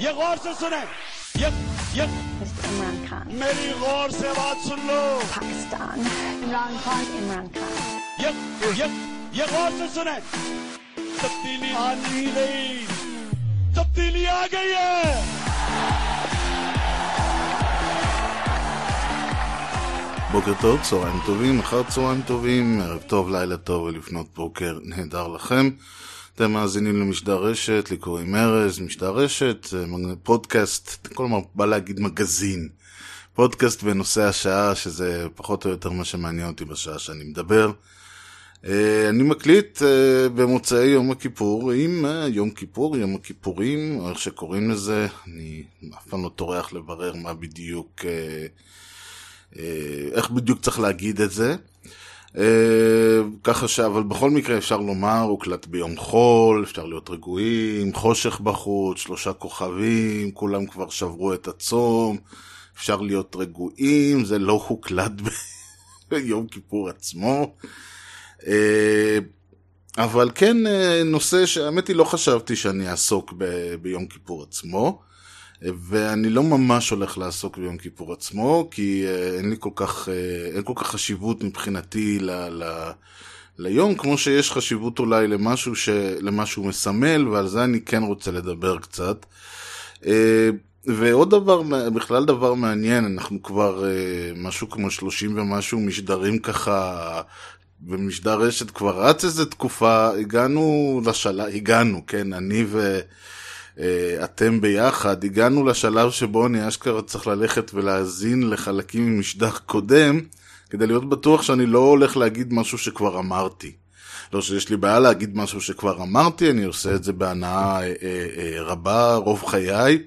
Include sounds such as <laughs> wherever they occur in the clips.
ये गौर से सुने ये ये Mr. Imran Khan. मेरी गौर से बात सुन लो Pakistan. Imran Khan. Imran Khan. ये ये ये गौर से सुने तब्दीली आ नहीं गई तब्दीली आ गई है בוקר טוב, צהריים טובים, אחר צהריים טובים, ערב טוב, לילה טוב ולפנות בוקר נהדר לכם. אתם מאזינים למשדר רשת, לי קוראים ארז, משדר רשת, אה, פודקאסט, כל הזמן בא להגיד מגזין. פודקאסט בנושא השעה, שזה פחות או יותר מה שמעניין אותי בשעה שאני מדבר. אה, אני מקליט אה, במוצאי יום הכיפור, עם יום כיפור, יום הכיפורים, או איך שקוראים לזה, אני אף פעם לא טורח לברר מה בדיוק... איך בדיוק צריך להגיד את זה. אה, ככה ש... אבל בכל מקרה אפשר לומר, הוקלט ביום חול, אפשר להיות רגועים, חושך בחוץ, שלושה כוכבים, כולם כבר שברו את הצום, אפשר להיות רגועים, זה לא הוקלט <laughs> ביום כיפור עצמו. אה, אבל כן אה, נושא שהאמת היא לא חשבתי שאני אעסוק ב- ביום כיפור עצמו. ואני לא ממש הולך לעסוק ביום כיפור עצמו, כי אה, אין לי כל כך, אה, אין כל כך חשיבות מבחינתי ל, ל, ליום, כמו שיש חשיבות אולי למשהו, ש, למשהו מסמל, ועל זה אני כן רוצה לדבר קצת. אה, ועוד דבר, בכלל דבר מעניין, אנחנו כבר משהו כמו 30 ומשהו משדרים ככה, במשדר רשת כבר רץ איזה תקופה, הגענו לשלב, הגענו, כן, אני ו... אה, אתם ביחד, הגענו לשלב שבו אני אשכרה צריך ללכת ולהאזין לחלקים ממשדר קודם, כדי להיות בטוח שאני לא הולך להגיד משהו שכבר אמרתי. לא שיש לי בעיה להגיד משהו שכבר אמרתי, אני עושה את זה בהנאה אה, אה, אה, רבה רוב חיי,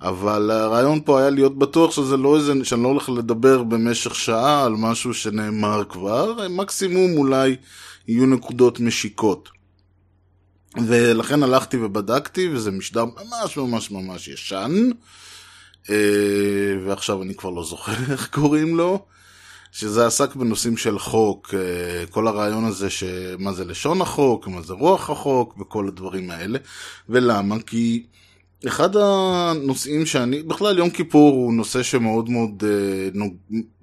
אבל הרעיון פה היה להיות בטוח שזה לא איזה, שאני לא הולך לדבר במשך שעה על משהו שנאמר כבר, מקסימום אולי יהיו נקודות משיקות. ולכן הלכתי ובדקתי, וזה משדר ממש ממש ממש ישן, אה, ועכשיו אני כבר לא זוכר <laughs> איך קוראים לו, שזה עסק בנושאים של חוק, אה, כל הרעיון הזה שמה זה לשון החוק, מה זה רוח החוק, וכל הדברים האלה. ולמה? כי אחד הנושאים שאני, בכלל יום כיפור הוא נושא שמאוד מאוד, אה, נוג,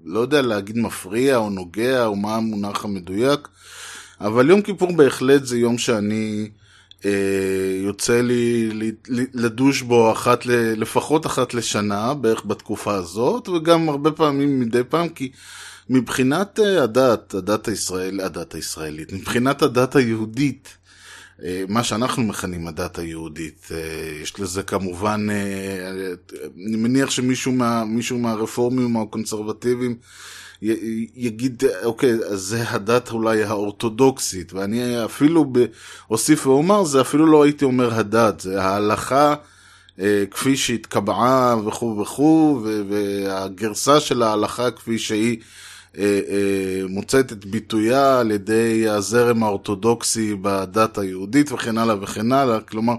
לא יודע להגיד מפריע או נוגע או מה המונח המדויק, אבל יום כיפור בהחלט זה יום שאני... אה, יוצא לי לדוש בו אחת, לפחות אחת לשנה, בערך בתקופה הזאת, וגם הרבה פעמים מדי פעם, כי מבחינת אה, הדת, הדת הישראל, הדת הישראלית, מבחינת הדת היהודית, אה, מה שאנחנו מכנים הדת היהודית, יש לזה כמובן, אני מניח שמישהו מה, מישהו מהרפורמים או הקונסרבטיבים י- יגיד, אוקיי, אז זה הדת אולי האורתודוקסית, ואני אפילו אוסיף ואומר, זה אפילו לא הייתי אומר הדת, זה ההלכה אה, כפי שהתקבעה וכו' וכו', והגרסה של ההלכה כפי שהיא אה, אה, מוצאת את ביטויה על ידי הזרם האורתודוקסי בדת היהודית וכן הלאה וכן הלאה, כלומר,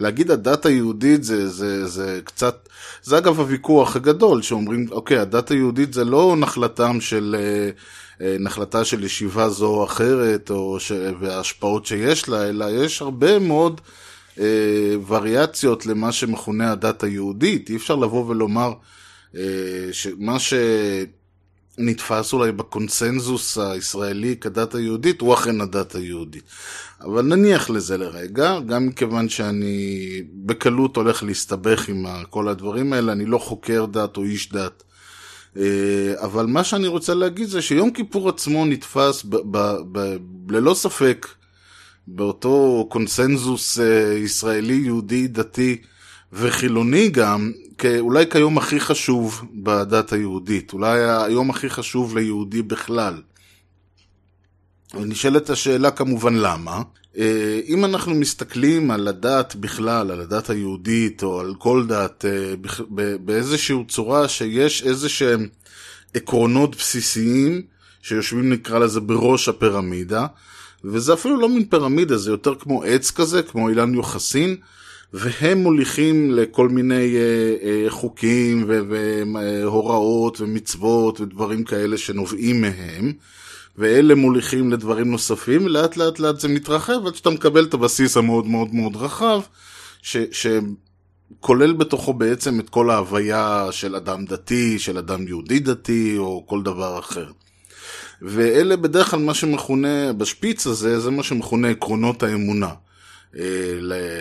להגיד הדת היהודית זה, זה, זה קצת, זה אגב הוויכוח הגדול, שאומרים, אוקיי, הדת היהודית זה לא נחלתם של, אה, אה, נחלתה של ישיבה זו או אחרת, או ש, וההשפעות שיש לה, אלא יש הרבה מאוד אה, וריאציות למה שמכונה הדת היהודית. אי אפשר לבוא ולומר אה, שמה ש... נתפס אולי בקונסנזוס הישראלי כדת היהודית, הוא אכן הדת היהודית. אבל נניח לזה לרגע, גם מכיוון שאני בקלות הולך להסתבך עם כל הדברים האלה, אני לא חוקר דת או איש דת. אה, אבל מה שאני רוצה להגיד זה שיום כיפור עצמו נתפס ב- ב- ב- ללא ספק באותו קונסנזוס אה, ישראלי, יהודי, דתי וחילוני גם, אולי כיום הכי חשוב בדת היהודית, אולי היום הכי חשוב ליהודי בכלל. ונשאלת השאלה כמובן למה. אה, אם אנחנו מסתכלים על הדת בכלל, על הדת היהודית או על כל דת, אה, באיזושהי צורה שיש איזה שהם עקרונות בסיסיים שיושבים נקרא לזה בראש הפירמידה, וזה אפילו לא מין פירמידה, זה יותר כמו עץ כזה, כמו אילן יוחסין, והם מוליכים לכל מיני אה, אה, חוקים והוראות ומצוות ודברים כאלה שנובעים מהם, ואלה מוליכים לדברים נוספים, ולאט לאט לאט זה מתרחב עד שאתה מקבל את הבסיס המאוד מאוד מאוד רחב, ש, כולל בתוכו בעצם את כל ההוויה של אדם דתי, של אדם יהודי דתי, או כל דבר אחר. ואלה בדרך כלל מה שמכונה, בשפיץ הזה, זה מה שמכונה עקרונות האמונה. אה,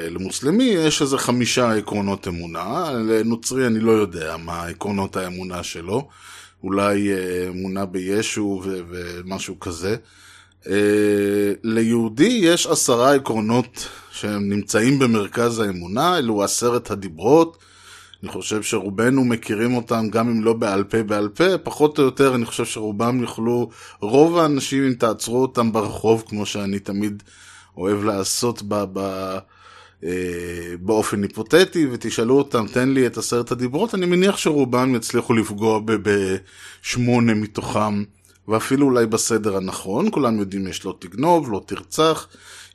למוסלמי יש איזה חמישה עקרונות אמונה, לנוצרי אני לא יודע מה עקרונות האמונה שלו, אולי אה, אמונה בישו ומשהו כזה. אה, ליהודי יש עשרה עקרונות שהם נמצאים במרכז האמונה, אלו עשרת הדיברות. אני חושב שרובנו מכירים אותם גם אם לא בעל פה בעל פה, פחות או יותר אני חושב שרובם יוכלו, רוב האנשים אם תעצרו אותם ברחוב כמו שאני תמיד אוהב לעשות ב, ב, אה, באופן היפותטי ותשאלו אותם תן לי את עשרת הדיברות, אני מניח שרובם יצליחו לפגוע בשמונה מתוכם ואפילו אולי בסדר הנכון, כולם יודעים יש לא תגנוב, לא תרצח,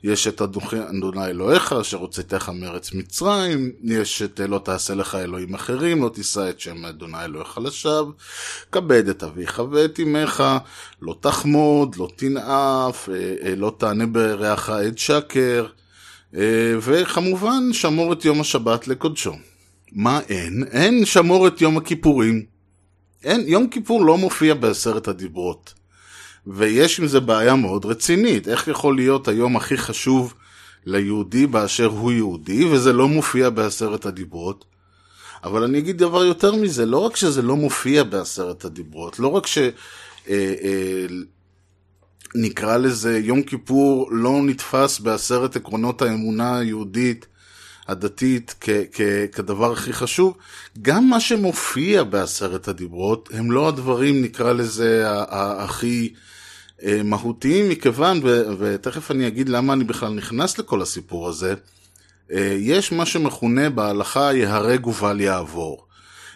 יש את אדוני אלוהיך אשר הוצאתך מארץ מצרים, יש את לא תעשה לך אלוהים אחרים, לא תישא את שם אדוני אלוהיך לשווא, כבד את אביך ואת אמך, לא תחמוד, לא תנאף, אה, אה, לא תענה ברעך עד שקר, אה, וכמובן שמור את יום השבת לקודשו. מה אין? אין שמור את יום הכיפורים. אין, יום כיפור לא מופיע בעשרת הדיברות. ויש עם זה בעיה מאוד רצינית. איך יכול להיות היום הכי חשוב ליהודי באשר הוא יהודי, וזה לא מופיע בעשרת הדיברות? אבל אני אגיד דבר יותר מזה, לא רק שזה לא מופיע בעשרת הדיברות, לא רק ש... אה, אה, לזה יום כיפור לא נתפס בעשרת עקרונות האמונה היהודית הדתית כ- כ- כדבר הכי חשוב, גם מה שמופיע בעשרת הדיברות הם לא הדברים, נקרא לזה, הכי אה, מהותיים, מכיוון, ו- ותכף אני אגיד למה אני בכלל נכנס לכל הסיפור הזה, אה, יש מה שמכונה בהלכה יהרג ובל יעבור.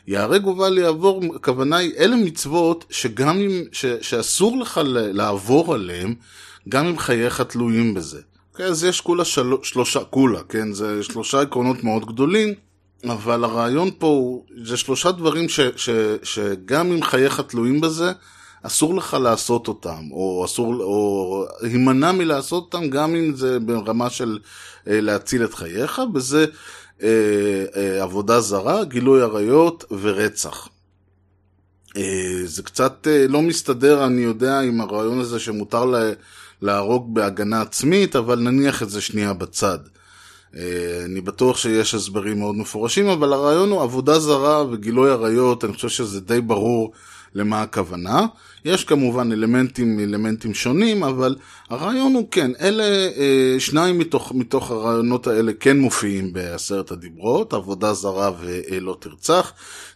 יהרג ובל יעבור, הכוונה היא, אלה מצוות שגם אם, ש- שאסור לך לעבור עליהם, גם אם חייך תלויים בזה. כן, אז יש כולה של... שלושה, כולה, כן, זה שלושה עקרונות מאוד גדולים, אבל הרעיון פה הוא, זה שלושה דברים ש, ש, שגם אם חייך תלויים בזה, אסור לך לעשות אותם, או אסור, או הימנע מלעשות אותם, גם אם זה ברמה של אה, להציל את חייך, וזה אה, אה, עבודה זרה, גילוי עריות ורצח. אה, זה קצת אה, לא מסתדר, אני יודע, עם הרעיון הזה שמותר לה, להרוג בהגנה עצמית, אבל נניח את זה שנייה בצד. אה, אני בטוח שיש הסברים מאוד מפורשים, אבל הרעיון הוא עבודה זרה וגילוי עריות, אני חושב שזה די ברור למה הכוונה. יש כמובן אלמנטים אלמנטים שונים, אבל הרעיון הוא כן, אלה אה, שניים מתוך, מתוך הרעיונות האלה כן מופיעים בעשרת הדיברות, עבודה זרה ולא תרצח.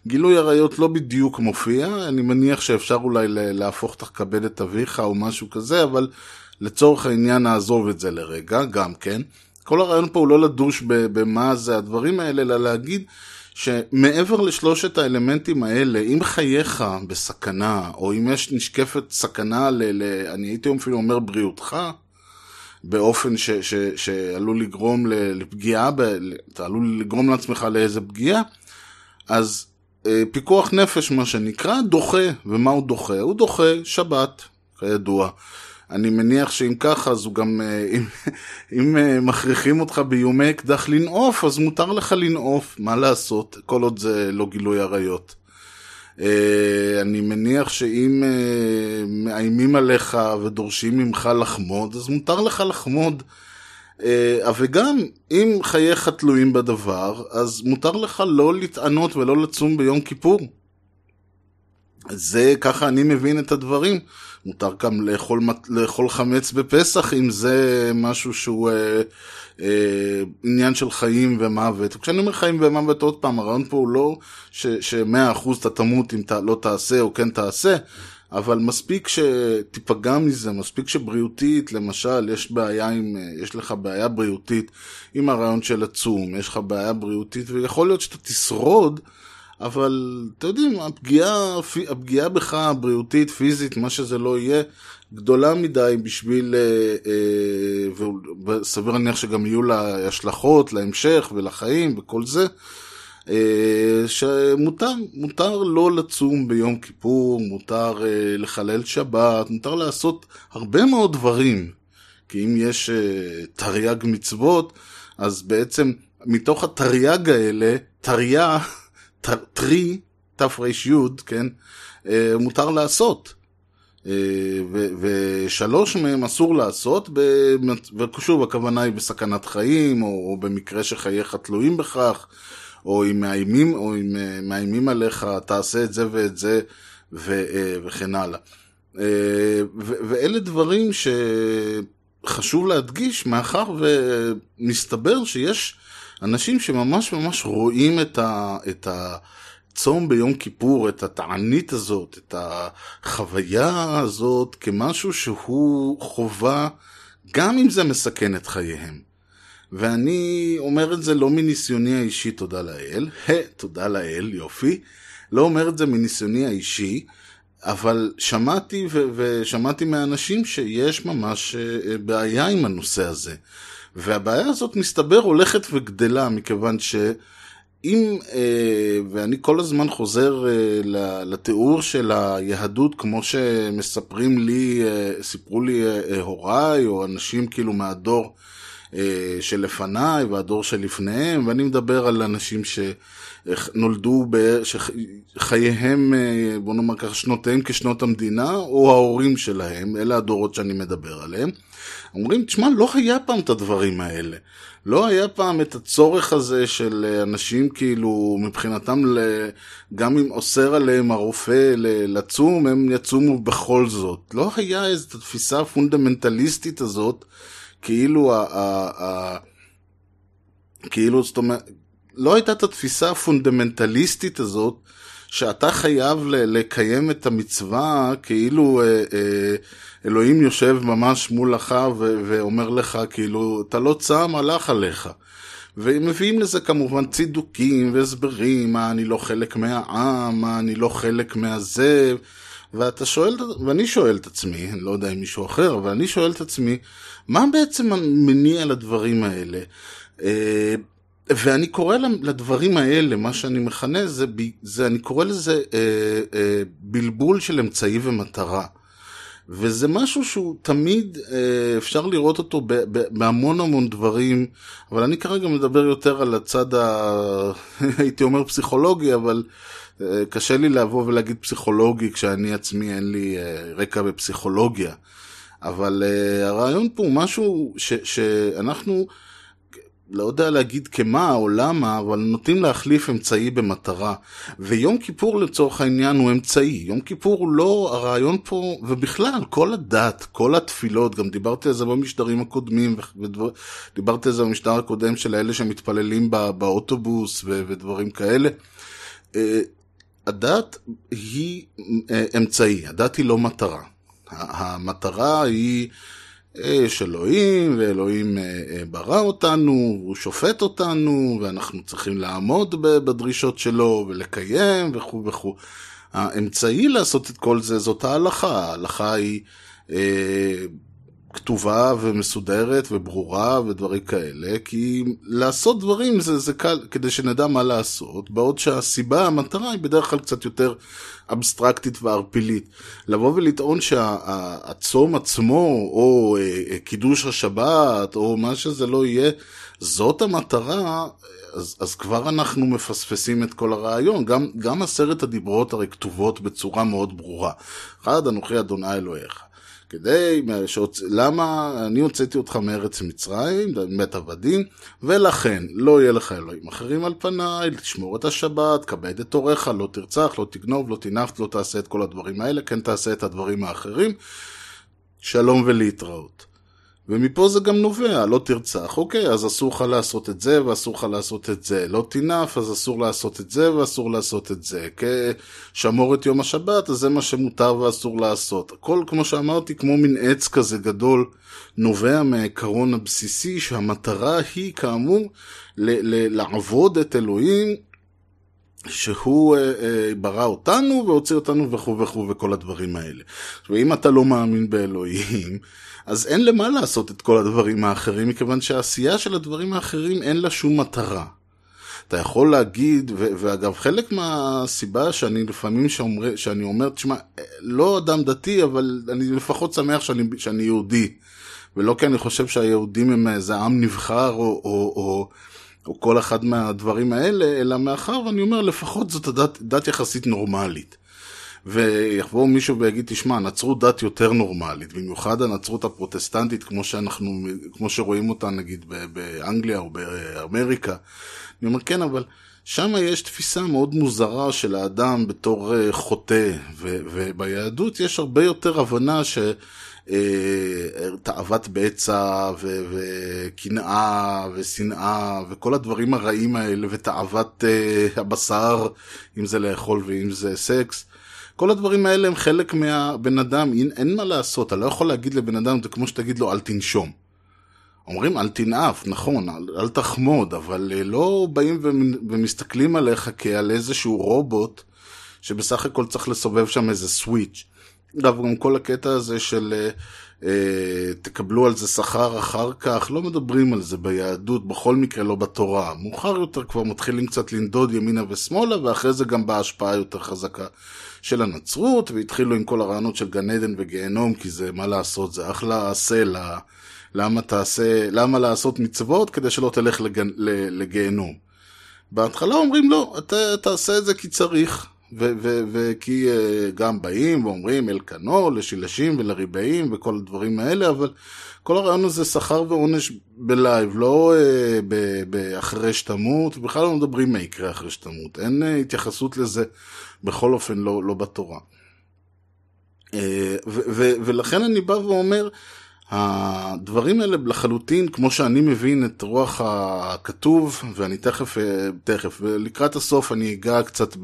גילוי עריות לא בדיוק מופיע, אני מניח שאפשר אולי להפוך תכבד את אביך או משהו כזה, אבל לצורך העניין נעזוב את זה לרגע, גם כן. כל הרעיון פה הוא לא לדוש במה זה הדברים האלה, אלא להגיד שמעבר לשלושת האלמנטים האלה, אם חייך בסכנה, או אם יש נשקפת סכנה, ל, ל, אני הייתי אפילו אומר בריאותך, באופן ש, ש, שעלול לגרום לפגיעה, אתה עלול לגרום לעצמך לאיזה פגיעה, אז אה, פיקוח נפש, מה שנקרא, דוחה. ומה הוא דוחה? הוא דוחה שבת, כידוע. אני מניח שאם ככה, אז הוא גם, אה, אם, <laughs> אם אה, מכריחים אותך באיומי אקדח לנעוף, אז מותר לך לנעוף, מה לעשות, כל עוד זה לא גילוי עריות. אה, אני מניח שאם מאיימים עליך ודורשים ממך לחמוד, אז מותר לך לחמוד. וגם, אם חייך תלויים בדבר, אז מותר לך לא לטענות ולא לצום ביום כיפור. זה, ככה אני מבין את הדברים. מותר גם לאכול, לאכול חמץ בפסח אם זה משהו שהוא אה, אה, עניין של חיים ומוות. כשאני אומר חיים ומוות, עוד פעם, הרעיון פה הוא לא שמאה אחוז אתה תמות אם אתה לא תעשה או כן תעשה, אבל מספיק שתיפגע מזה, מספיק שבריאותית, למשל, יש בעיה עם, אה, יש לך בעיה בריאותית עם הרעיון של הצום, יש לך בעיה בריאותית, ויכול להיות שאתה תשרוד, אבל אתם יודעים, הפגיעה, הפגיעה בך, הבריאותית, פיזית, מה שזה לא יהיה, גדולה מדי בשביל, אה, אה, וסביר להניח שגם יהיו לה השלכות להמשך ולחיים וכל זה, אה, שמותר מותר לא לצום ביום כיפור, מותר לחלל שבת, מותר לעשות הרבה מאוד דברים, כי אם יש תרי"ג מצוות, אז בעצם מתוך התרי"ג האלה, תרי"ע, ת- טרי, תר"י, כן, אה, מותר לעשות. אה, ושלוש מהם אסור לעשות, ושוב, הכוונה היא בסכנת חיים, או, או במקרה שחייך תלויים בכך, או אם מאיימים, או אם אה, מאיימים עליך, תעשה את זה ואת זה, ו- וכן הלאה. אה, ואלה דברים שחשוב להדגיש, מאחר ומסתבר שיש אנשים שממש ממש רואים את, ה- את הצום ביום כיפור, את התענית הזאת, את החוויה הזאת, כמשהו שהוא חובה, גם אם זה מסכן את חייהם. ואני אומר את זה לא מניסיוני האישי, תודה לאל, <laughs> תודה לאל, יופי, לא אומר את זה מניסיוני האישי, אבל שמעתי ו- ושמעתי מהאנשים שיש ממש אה, בעיה עם הנושא הזה. והבעיה הזאת מסתבר הולכת וגדלה, מכיוון שאם, אה, ואני כל הזמן חוזר אה, לתיאור של היהדות כמו שמספרים לי, אה, סיפרו לי הוריי, או אנשים כאילו מהדור שלפניי והדור שלפניהם, ואני מדבר על אנשים שנולדו, ב... שחייהם, אה, בוא נאמר ככה, שנותיהם כשנות המדינה, או ההורים שלהם, אלה הדורות שאני מדבר עליהם. אומרים, תשמע, לא היה פעם את הדברים האלה. לא היה פעם את הצורך הזה של אה, אנשים כאילו, מבחינתם. גם אם אוסר עליהם הרופא לצום, הם יצומו בכל זאת. לא היה איזו תפיסה הפונדמנטליסטית הזאת, כאילו, ה... ה... ה... כאילו, זאת אומרת, לא הייתה את התפיסה הפונדמנטליסטית הזאת, שאתה חייב לקיים את המצווה כאילו אה, אה, אלוהים יושב ממש מולך ואומר לך כאילו אתה לא צם הלך עליך. ומביאים לזה כמובן צידוקים והסברים, מה אני לא חלק מהעם, מה אני לא חלק מהזה, ואתה שואל, ואני שואל את עצמי, אני לא יודע אם מישהו אחר, אבל אני שואל את עצמי, מה בעצם המניע לדברים האלה? אה, ואני קורא לדברים האלה, מה שאני מכנה, זה, זה אני קורא לזה אה, אה, בלבול של אמצעי ומטרה. וזה משהו שהוא תמיד, אפשר לראות אותו בהמון המון דברים, אבל אני כרגע מדבר יותר על הצד, ה... <laughs> הייתי אומר פסיכולוגי, אבל קשה לי לבוא ולהגיד פסיכולוגי כשאני עצמי אין לי רקע בפסיכולוגיה. אבל uh, הרעיון פה הוא משהו ש, שאנחנו, לא יודע להגיד כמה או למה, אבל נוטים להחליף אמצעי במטרה. ויום כיפור לצורך העניין הוא אמצעי. יום כיפור הוא לא, הרעיון פה, ובכלל, כל הדת, כל התפילות, גם דיברתי על זה במשדרים הקודמים, ודיברתי על זה במשדר הקודם של אלה שמתפללים בא, באוטובוס ו, ודברים כאלה. Uh, הדת היא uh, אמצעי, הדת היא לא מטרה. המטרה היא, יש אלוהים, ואלוהים ברא אותנו, הוא שופט אותנו, ואנחנו צריכים לעמוד בדרישות שלו, ולקיים, וכו' וכו'. האמצעי לעשות את כל זה זאת ההלכה. ההלכה היא אה, כתובה ומסודרת וברורה ודברים כאלה, כי לעשות דברים זה, זה קל, כדי שנדע מה לעשות, בעוד שהסיבה, המטרה היא בדרך כלל קצת יותר אבסטרקטית וערפילית. לבוא ולטעון שהצום עצמו, או קידוש השבת, או מה שזה לא יהיה, זאת המטרה, אז, אז כבר אנחנו מפספסים את כל הרעיון. גם, גם עשרת הדיברות הרי כתובות בצורה מאוד ברורה. אחד, אנוכי אדוני אלוהיך. כדי, שהוצ... למה אני הוצאתי אותך מארץ מצרים, מת עבדים, ולכן לא יהיה לך אלוהים אחרים על פניי, תשמור את השבת, כבד את הוריך, לא תרצח, לא תגנוב, לא תנפת, לא תעשה את כל הדברים האלה, כן תעשה את הדברים האחרים, שלום ולהתראות. ומפה זה גם נובע, לא תרצח, אוקיי, אז אסור לך לעשות את זה ואסור לך לעשות את זה. לא תינף, אז אסור לעשות את זה ואסור לעשות את זה. שמור את יום השבת, אז זה מה שמותר ואסור לעשות. הכל, כמו שאמרתי, כמו מין עץ כזה גדול, נובע מהעיקרון הבסיסי שהמטרה היא, כאמור, ל- ל- לעבוד את אלוהים שהוא אה, אה, ברא אותנו והוציא אותנו וכו' וכו' וכל הדברים האלה. ואם אתה לא מאמין באלוהים, אז אין למה לעשות את כל הדברים האחרים, מכיוון שהעשייה של הדברים האחרים אין לה שום מטרה. אתה יכול להגיד, ו- ואגב, חלק מהסיבה שאני לפעמים שאומר, שאני אומר, תשמע, לא אדם דתי, אבל אני לפחות שמח שאני, שאני יהודי. ולא כי אני חושב שהיהודים הם איזה עם נבחר, או, או, או או כל אחד מהדברים האלה, אלא מאחר ואני אומר, לפחות זאת דת, דת יחסית נורמלית. ויבוא מישהו ויגיד, תשמע, הנצרות דת יותר נורמלית, במיוחד הנצרות הפרוטסטנטית, כמו שאנחנו, כמו שרואים אותה נגיד באנגליה או באמריקה. אני אומר, כן, אבל שם יש תפיסה מאוד מוזרה של האדם בתור אה, חוטא, וביהדות יש הרבה יותר הבנה ש... אה, תאוות בצע וקנאה ושנאה וכל הדברים הרעים האלה ותאוות אה, הבשר, אם זה לאכול ואם זה סקס. כל הדברים האלה הם חלק מהבן אדם, אין, אין מה לעשות, אתה לא יכול להגיד לבן אדם, זה כמו שתגיד לו אל תנשום. אומרים אל תנאף, נכון, אל, אל תחמוד, אבל אה, לא באים ומסתכלים עליך כעל איזשהו רובוט שבסך הכל צריך לסובב שם איזה סוויץ'. אגב, גם כל הקטע הזה של אה, אה, תקבלו על זה שכר אחר כך, לא מדברים על זה ביהדות, בכל מקרה לא בתורה. מאוחר יותר כבר מתחילים קצת לנדוד ימינה ושמאלה, ואחרי זה גם באה השפעה יותר חזקה של הנצרות, והתחילו עם כל הרעיונות של גן עדן וגיהנום, כי זה, מה לעשות, זה אחלה סלע. למה תעשה, למה לעשות מצוות כדי שלא תלך לגיהנום. בהתחלה אומרים לא, אתה תעשה את זה כי צריך, וכי uh, גם באים ואומרים אלקנו לשילשים ולריבעים וכל הדברים האלה, אבל כל הרעיון הזה שכר ועונש בלייב, לא uh, אחרי שתמות, בכלל לא מדברים מה יקרה אחרי שתמות, אין uh, התייחסות לזה בכל אופן לא, לא בתורה. ולכן אני בא ואומר, הדברים האלה לחלוטין, כמו שאני מבין את רוח הכתוב, ואני תכף, תכף, ולקראת הסוף אני אגע קצת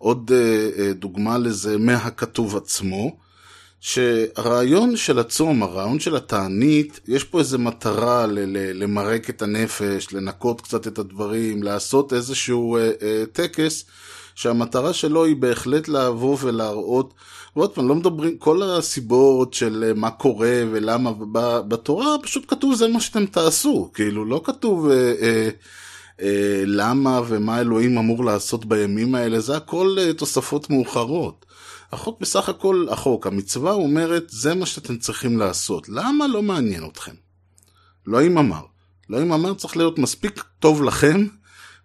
בעוד דוגמה לזה מהכתוב עצמו, שהרעיון של הצום, הרעיון של התענית, יש פה איזו מטרה למרק את הנפש, לנקות קצת את הדברים, לעשות איזשהו טקס, שהמטרה שלו היא בהחלט לבוא ולהראות ועוד פעם, לא מדברים, כל הסיבות של אה, מה קורה ולמה, בתורה פשוט כתוב זה מה שאתם תעשו, כאילו לא כתוב אה, אה, אה, למה ומה אלוהים אמור לעשות בימים האלה, זה הכל אה, תוספות מאוחרות. החוק בסך הכל, החוק, המצווה אומרת, זה מה שאתם צריכים לעשות. למה לא מעניין אתכם? אם אמר. אם אמר צריך להיות מספיק טוב לכם,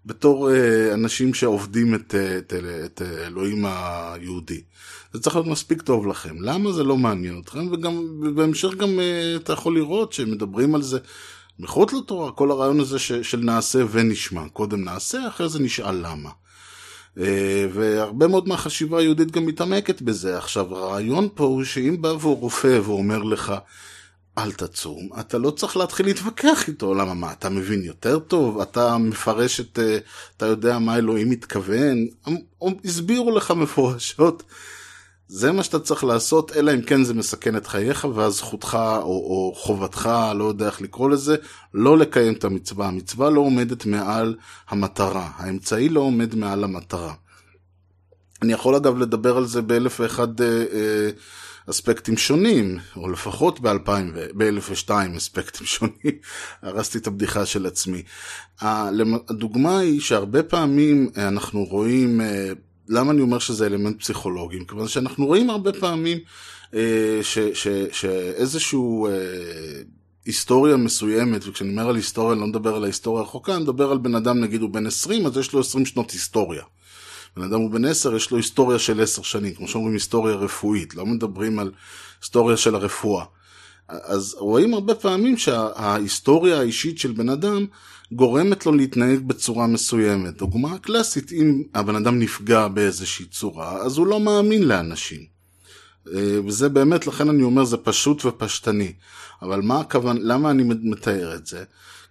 בתור אה, אנשים שעובדים את, אה, את, את, את אלוהים היהודי. זה צריך להיות מספיק טוב לכם. למה זה לא מעניין אתכם? וגם בהמשך גם אה, אתה יכול לראות שמדברים על זה מחוץ לתורה, כל הרעיון הזה ש, של נעשה ונשמע. קודם נעשה, אחרי זה נשאל למה. והרבה מאוד מהחשיבה היהודית גם מתעמקת בזה. עכשיו, הרעיון פה הוא שאם בא רופא ואומר לך, אל תצום, אתה לא צריך להתחיל להתווכח איתו, למה מה, אתה מבין יותר טוב, אתה מפרש את, אה, אתה יודע מה אלוהים מתכוון, הסבירו לך מפורשות, זה מה שאתה צריך לעשות, אלא אם כן זה מסכן את חייך, ואז זכותך או, או חובתך, לא יודע איך לקרוא לזה, לא לקיים את המצווה. המצווה לא עומדת מעל המטרה, האמצעי לא עומד מעל המטרה. אני יכול אגב לדבר על זה באלף ואחד אה, אה, אספקטים שונים, או לפחות ב-2002 אספקטים <laughs> שונים, הרסתי את הבדיחה של עצמי. הדוגמה היא שהרבה פעמים אנחנו רואים, אה, למה אני אומר שזה אלמנט פסיכולוגי? מכיוון שאנחנו רואים הרבה פעמים אה, שאיזשהו... אה, היסטוריה מסוימת, וכשאני אומר על היסטוריה אני לא מדבר על ההיסטוריה הרחוקה, אני מדבר על בן אדם נגיד הוא בן 20, אז יש לו 20 שנות היסטוריה. בן אדם הוא בן עשר, יש לו היסטוריה של עשר שנים, כמו שאומרים היסטוריה רפואית, לא מדברים על היסטוריה של הרפואה. אז רואים הרבה פעמים שההיסטוריה האישית של בן אדם גורמת לו להתנהג בצורה מסוימת. דוגמה קלאסית, אם הבן אדם נפגע באיזושהי צורה, אז הוא לא מאמין לאנשים. אה, וזה באמת, לכן אני אומר, זה פשוט ופשטני. אבל מה הכוון, למה אני מתאר את זה?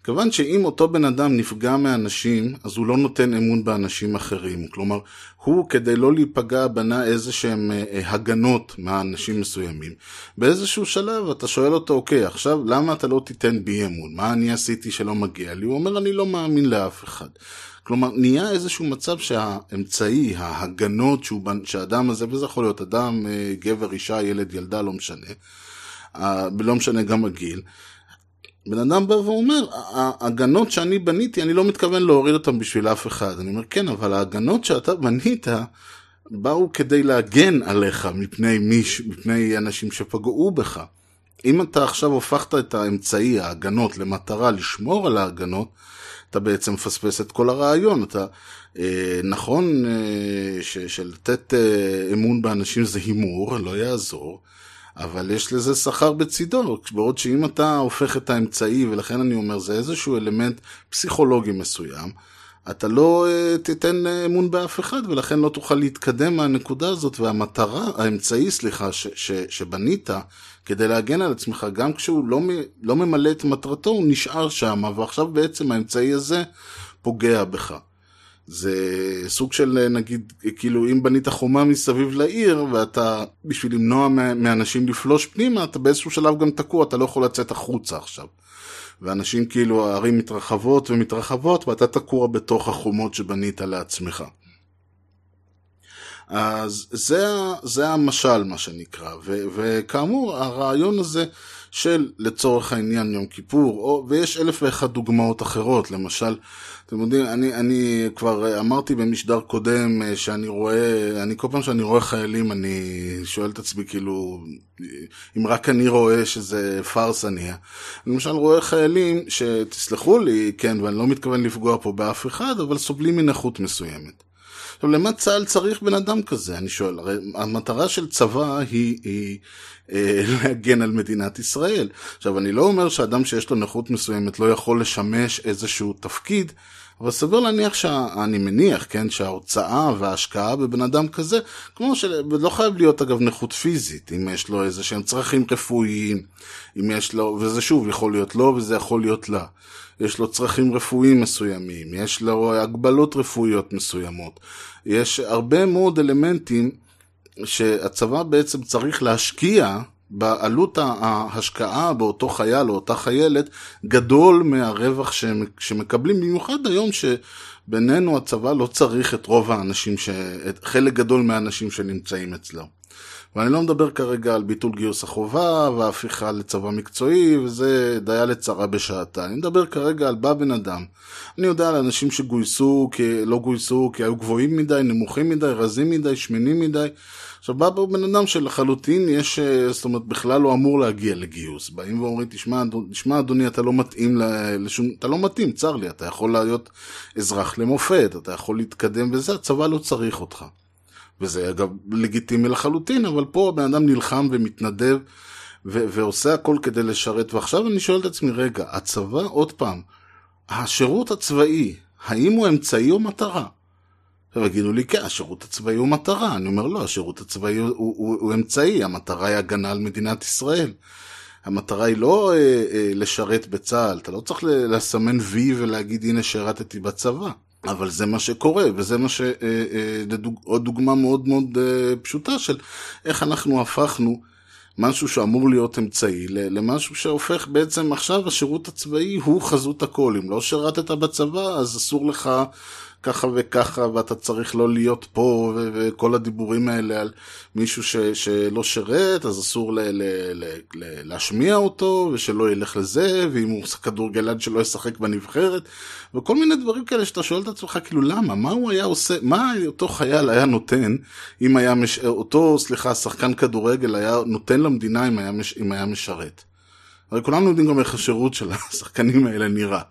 כיוון שאם אותו בן אדם נפגע מאנשים, אז הוא לא נותן אמון באנשים אחרים. כלומר, הוא כדי לא להיפגע בנה איזה שהם אה, אה, הגנות מאנשים מסוימים. באיזשהו שלב אתה שואל אותו, אוקיי, עכשיו למה אתה לא תיתן בי אמון? מה אני עשיתי שלא מגיע לי? הוא אומר, אני לא מאמין לאף אחד. כלומר, נהיה איזשהו מצב שהאמצעי, ההגנות שהוא, שהאדם הזה, וזה יכול להיות אדם, אה, גבר, אישה, ילד, ילדה, לא משנה, לא משנה גם הגיל, בן אדם בא ואומר, ההגנות שאני בניתי, אני לא מתכוון להוריד אותן בשביל אף אחד. אני אומר, כן, אבל ההגנות שאתה בנית, באו כדי להגן עליך מפני, מיש, מפני אנשים שפגעו בך. אם אתה עכשיו הופכת את האמצעי, ההגנות, למטרה לשמור על ההגנות, אתה בעצם מפספס את כל הרעיון. אתה, אה, נכון אה, שלתת אה, אמון באנשים זה הימור, לא יעזור, אבל יש לזה שכר בצידו, בעוד שאם אתה הופך את האמצעי, ולכן אני אומר, זה איזשהו אלמנט פסיכולוגי מסוים, אתה לא uh, תיתן uh, אמון באף אחד, ולכן לא תוכל להתקדם מהנקודה הזאת, והמטרה, האמצעי, סליחה, ש, ש, שבנית כדי להגן על עצמך, גם כשהוא לא, לא ממלא את מטרתו, הוא נשאר שם, ועכשיו בעצם האמצעי הזה פוגע בך. זה סוג של אה, נגיד, כאילו אם בנית חומה מסביב לעיר ואתה, בשביל למנוע מאנשים לפלוש פנימה, אתה באיזשהו שלב גם תקוע, אתה לא יכול לצאת החוצה עכשיו. ואנשים כאילו, הערים מתרחבות ומתרחבות ואתה תקוע בתוך החומות שבנית לעצמך. אז זה, זה המשל מה שנקרא, ו, וכאמור הרעיון הזה של לצורך העניין יום כיפור, או, ויש אלף ואחת דוגמאות אחרות, למשל, אתם יודעים, אני, אני כבר אמרתי במשדר קודם אה, שאני רואה, אני כל פעם שאני רואה חיילים אני שואל את עצמי כאילו, אם רק אני רואה שזה פארס אני. אני למשל רואה חיילים שתסלחו לי, כן, ואני לא מתכוון לפגוע פה באף אחד, אבל סובלים מנכות מסוימת. עכשיו, למה צה"ל צריך בן אדם כזה? אני שואל, הרי המטרה של צבא היא, היא אה, <laughs> להגן על מדינת ישראל. עכשיו, אני לא אומר שאדם שיש לו נכות מסוימת לא יכול לשמש איזשהו תפקיד, אבל סביר להניח שאני מניח, כן, שההוצאה וההשקעה בבן אדם כזה, כמו שלא חייב להיות אגב נכות פיזית, אם יש לו איזה שהם צרכים רפואיים, אם יש לו, וזה שוב יכול להיות לו וזה יכול להיות לה. יש לו צרכים רפואיים מסוימים, יש לו הגבלות רפואיות מסוימות. יש הרבה מאוד אלמנטים שהצבא בעצם צריך להשקיע בעלות ההשקעה באותו חייל או אותה חיילת גדול מהרווח שמקבלים, במיוחד היום שבינינו הצבא לא צריך את רוב האנשים, ש... את חלק גדול מהאנשים שנמצאים אצלו. ואני לא מדבר כרגע על ביטול גיוס החובה והפיכה לצבא מקצועי, וזה דיה לצרה בשעתה. אני מדבר כרגע על בא בן אדם. אני יודע על אנשים שגויסו, כי לא גויסו כי היו גבוהים מדי, נמוכים מדי, רזים מדי, שמנים מדי. עכשיו בא בן אדם שלחלוטין יש, זאת אומרת, בכלל לא אמור להגיע לגיוס. באים ואומרים, תשמע, תשמע אדוני, אתה לא מתאים לשום, אתה לא מתאים, צר לי, אתה יכול להיות אזרח למופת, אתה יכול להתקדם וזה, הצבא לא צריך אותך. וזה אגב לגיטימי לחלוטין, אבל פה הבן אדם נלחם ומתנדב ו- ועושה הכל כדי לשרת. ועכשיו אני שואל את עצמי, רגע, הצבא, עוד פעם, השירות הצבאי, האם הוא אמצעי או מטרה? עכשיו יגידו לי, כן, השירות הצבאי הוא מטרה. אני אומר, לא, השירות הצבאי הוא, הוא, הוא, הוא אמצעי, המטרה היא הגנה על מדינת ישראל. המטרה היא לא אה, אה, לשרת בצה"ל, אתה לא צריך לסמן וי ולהגיד, הנה שירתתי בצבא. אבל זה מה שקורה, וזה מה ש... אה, אה, עוד דוגמה מאוד מאוד אה, פשוטה של איך אנחנו הפכנו משהו שאמור להיות אמצעי למשהו שהופך בעצם עכשיו השירות הצבאי הוא חזות הכל. אם לא שירתת בצבא אז אסור לך ככה וככה, ואתה צריך לא להיות פה, ו- וכל הדיבורים האלה על מישהו ש- שלא שירת, אז אסור ל- ל- ל- ל- להשמיע אותו, ושלא ילך לזה, ואם הוא כדורגלן שלא ישחק בנבחרת, וכל מיני דברים כאלה שאתה שואל את עצמך, כאילו, למה? מה הוא היה עושה, מה אותו חייל היה נותן, אם היה, מש... אותו, סליחה, שחקן כדורגל היה נותן למדינה אם היה, מש... אם היה משרת? הרי כולנו יודעים גם איך השירות של השחקנים האלה נראה.